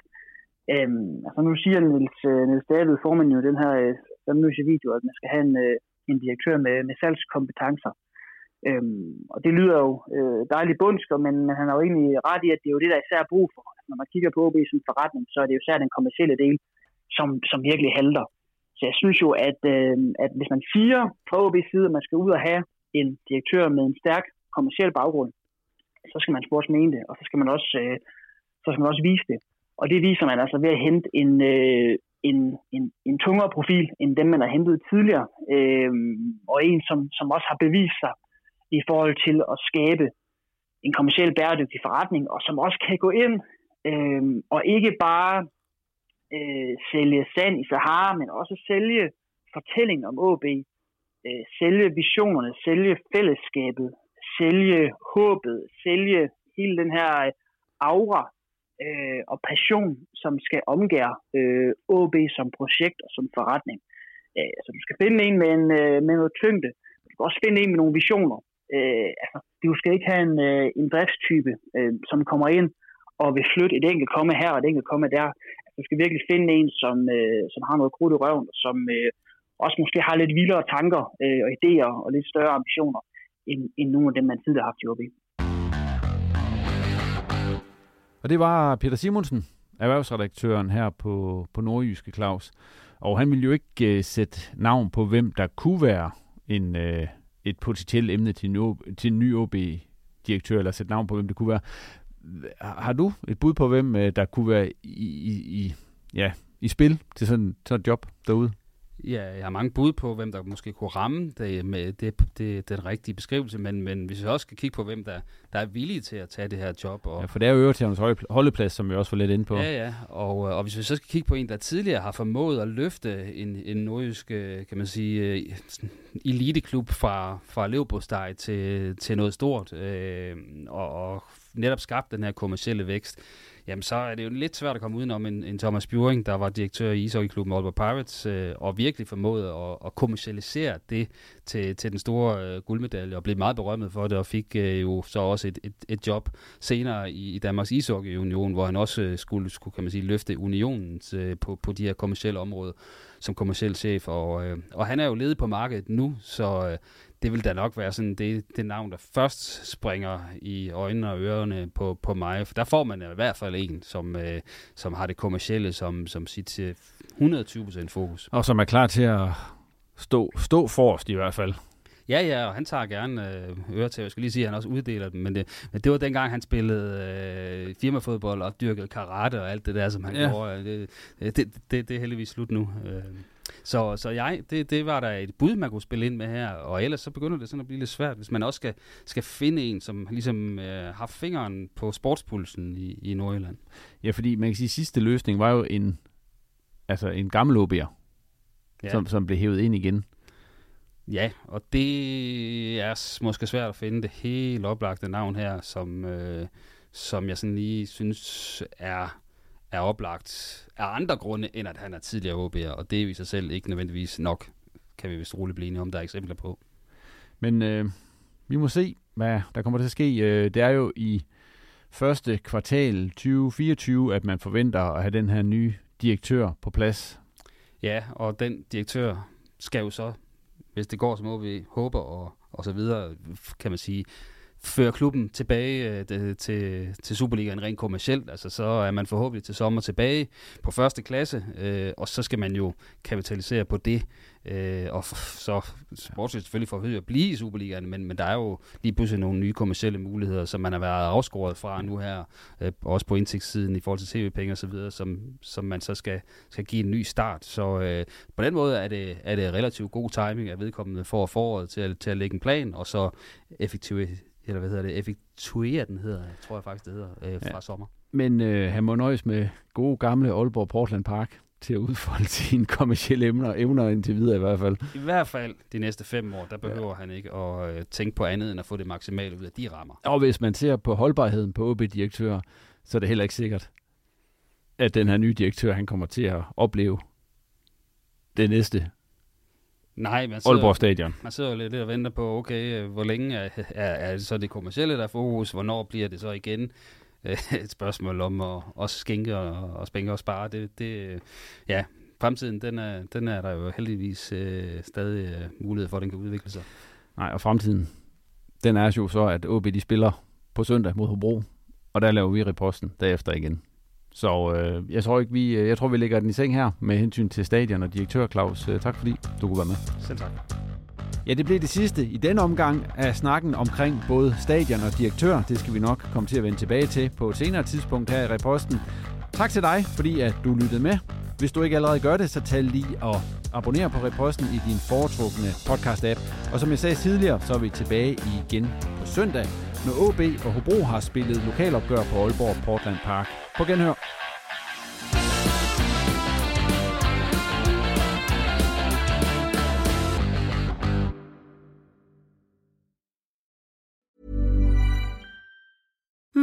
Øhm, altså nu siger Niels, øh, Niels David formand jo den her øh, famøse video, at man skal have en, øh, en direktør med, med salgskompetencer. Øhm, og det lyder jo øh, dejligt bundsker, men, han har jo egentlig ret i, at det er jo det, der især er brug for. Altså, når man kigger på OB som forretning, så er det jo især den kommercielle del, som, som virkelig halter. Så jeg synes jo, at, øh, at hvis man siger fra OB's side, at man skal ud og have en direktør med en stærk kommersiel baggrund, så skal man også mene det, og så skal man også, øh, så skal man også vise det. Og det viser man altså ved at hente en, øh, en, en, en tungere profil, end dem, man har hentet tidligere, øh, og en, som, som også har bevist sig i forhold til at skabe en kommersiel bæredygtig forretning, og som også kan gå ind øh, og ikke bare øh, sælge sand i Sahara, men også sælge fortællingen om OB, øh, sælge visionerne, sælge fællesskabet, sælge håbet, sælge hele den her øh, aura øh, og passion, som skal omgære øh, OB som projekt og som forretning. Øh, altså, du skal finde en med, en, øh, med noget tyngde, du skal også finde en med nogle visioner. Øh, altså, du skal ikke have en, øh, en driftstype, øh, som kommer ind og vil flytte et enkelt komme her og et enkelt komme der. Altså, du skal virkelig finde en, som, øh, som har noget krudt i røven, som øh, også måske har lidt vildere tanker øh, og idéer og lidt større ambitioner, end, end nogle af dem, man tidligere har haft i OB. Og det var Peter Simonsen, erhvervsredaktøren her på, på Nordjyske Claus. Og han ville jo ikke øh, sætte navn på, hvem der kunne være en, øh, et potentielt emne til en, til en ny OB-direktør, eller sætte navn på, hvem det kunne være. Har du et bud på, hvem øh, der kunne være i, i, i, ja, i spil til sådan, sådan et job derude? Ja, jeg har mange bud på, hvem der måske kunne ramme det med det, det, den rigtige beskrivelse, men, men hvis vi også skal kigge på, hvem der, der er villige til at tage det her job. Og, ja, for det er jo øvrigt hans holdeplads, som vi også var lidt inde på. Ja, ja, og, og hvis vi så skal kigge på en, der tidligere har formået at løfte en, en nordjysk, øh, kan man sige, øh, eliteklub fra, fra Leopoldsteg til, til noget stort, øh, og, og netop skabt den her kommercielle vækst, jamen så er det jo lidt svært at komme udenom en, en Thomas Bjuring, der var direktør i ishockeyklubben Aalborg Pirates, øh, og virkelig formåede at, at kommercialisere det til, til den store øh, guldmedalje, og blev meget berømmet for det, og fik øh, jo så også et, et, et job senere i, i Danmarks Ishockey Union, hvor han også øh, skulle, skulle kan man sige, løfte unionen øh, på, på de her kommercielle områder som kommersiel chef, og, øh, og han er jo ledet på markedet nu, så øh, det vil da nok være sådan det, det navn, der først springer i øjnene og ørerne på, på mig. For der får man i hvert fald en, som, øh, som har det kommercielle som, som sit 120% øh, fokus. Og som er klar til at stå, stå forrest i hvert fald. Ja, ja, og han tager gerne øh, øre til. Jeg skal lige sige, at han også uddeler dem, men det, men det var dengang, han spillede øh, firmafodbold og dyrkede karate og alt det der, som han ja. gjorde. Det, det, det, det er heldigvis slut nu. Øh. Så, så jeg, det, det var der et bud, man kunne spille ind med her, og ellers så begynder det sådan at blive lidt svært, hvis man også skal, skal finde en, som ligesom øh, har fingeren på sportspulsen i, i Nordjylland. Ja, fordi man kan sige, at sidste løsning var jo en, altså en gammel OB'er, ja. som, som blev hævet ind igen. Ja, og det er måske svært at finde det helt oplagte navn her, som, øh, som jeg sådan lige synes er er oplagt af andre grunde, end at han er tidligere OB'er, og det er i sig selv ikke nødvendigvis nok, kan vi vist roligt blive enige om, der er eksempler på. Men øh, vi må se, hvad der kommer til at ske. Øh, det er jo i første kvartal 2024, at man forventer at have den her nye direktør på plads. Ja, og den direktør skal jo så, hvis det går som vi håber og, og så videre, kan man sige, føre klubben tilbage øh, til, til Superligaen rent kommercielt. Altså, så er man forhåbentlig til sommer tilbage på første klasse, øh, og så skal man jo kapitalisere på det. Øh, og så sportsligt selvfølgelig for at blive i Superligaen, men, men der er jo lige pludselig nogle nye kommersielle muligheder, som man har været afskåret fra nu her, øh, også på indtægtssiden i forhold til tv-penge osv., som, som man så skal, skal give en ny start. Så øh, på den måde er det, er det relativt god timing, at vedkommende får foråret til at, til at lægge en plan, og så effektivt eller hvad hedder det, effektuere den hedder, tror jeg faktisk det hedder, øh, fra ja. sommer. Men øh, han må nøjes med gode gamle Aalborg Portland Park til at udfolde (laughs) sine kommersielle emner, evner indtil videre i hvert fald. I hvert fald de næste fem år, der behøver ja. han ikke at øh, tænke på andet end at få det maksimale ud af de rammer. Og hvis man ser på holdbarheden på OB-direktører, så er det heller ikke sikkert, at den her nye direktør, han kommer til at opleve det næste Nej, man sidder, Aalborg Stadion. Man sidder jo lidt og venter på, okay, hvor længe er, er, er det så det kommercielle, der fokus? Hvornår bliver det så igen et spørgsmål om at også skænke og, og spænge og spare? Det, det, ja, fremtiden, den er, den er der jo heldigvis øh, stadig øh, mulighed for, at den kan udvikle sig. Nej, og fremtiden, den er jo så, at OB de spiller på søndag mod Hobro, og der laver vi reposten derefter igen. Så øh, jeg tror ikke vi, øh, jeg tror vi lægger den i seng her med hensyn til stadion og direktør Claus. Øh, tak fordi du kunne være med. Selv tak. Ja, det blev det sidste i denne omgang af snakken omkring både stadion og direktør. Det skal vi nok komme til at vende tilbage til på et senere tidspunkt her i reposten. Tak til dig, fordi at du lyttede med. Hvis du ikke allerede gør det, så tag lige og abonner på reposten i din foretrukne podcast-app. Og som jeg sagde tidligere, så er vi tilbage igen på søndag når OB og Hobro har spillet lokalopgør på Aalborg Portland Park. På genhør.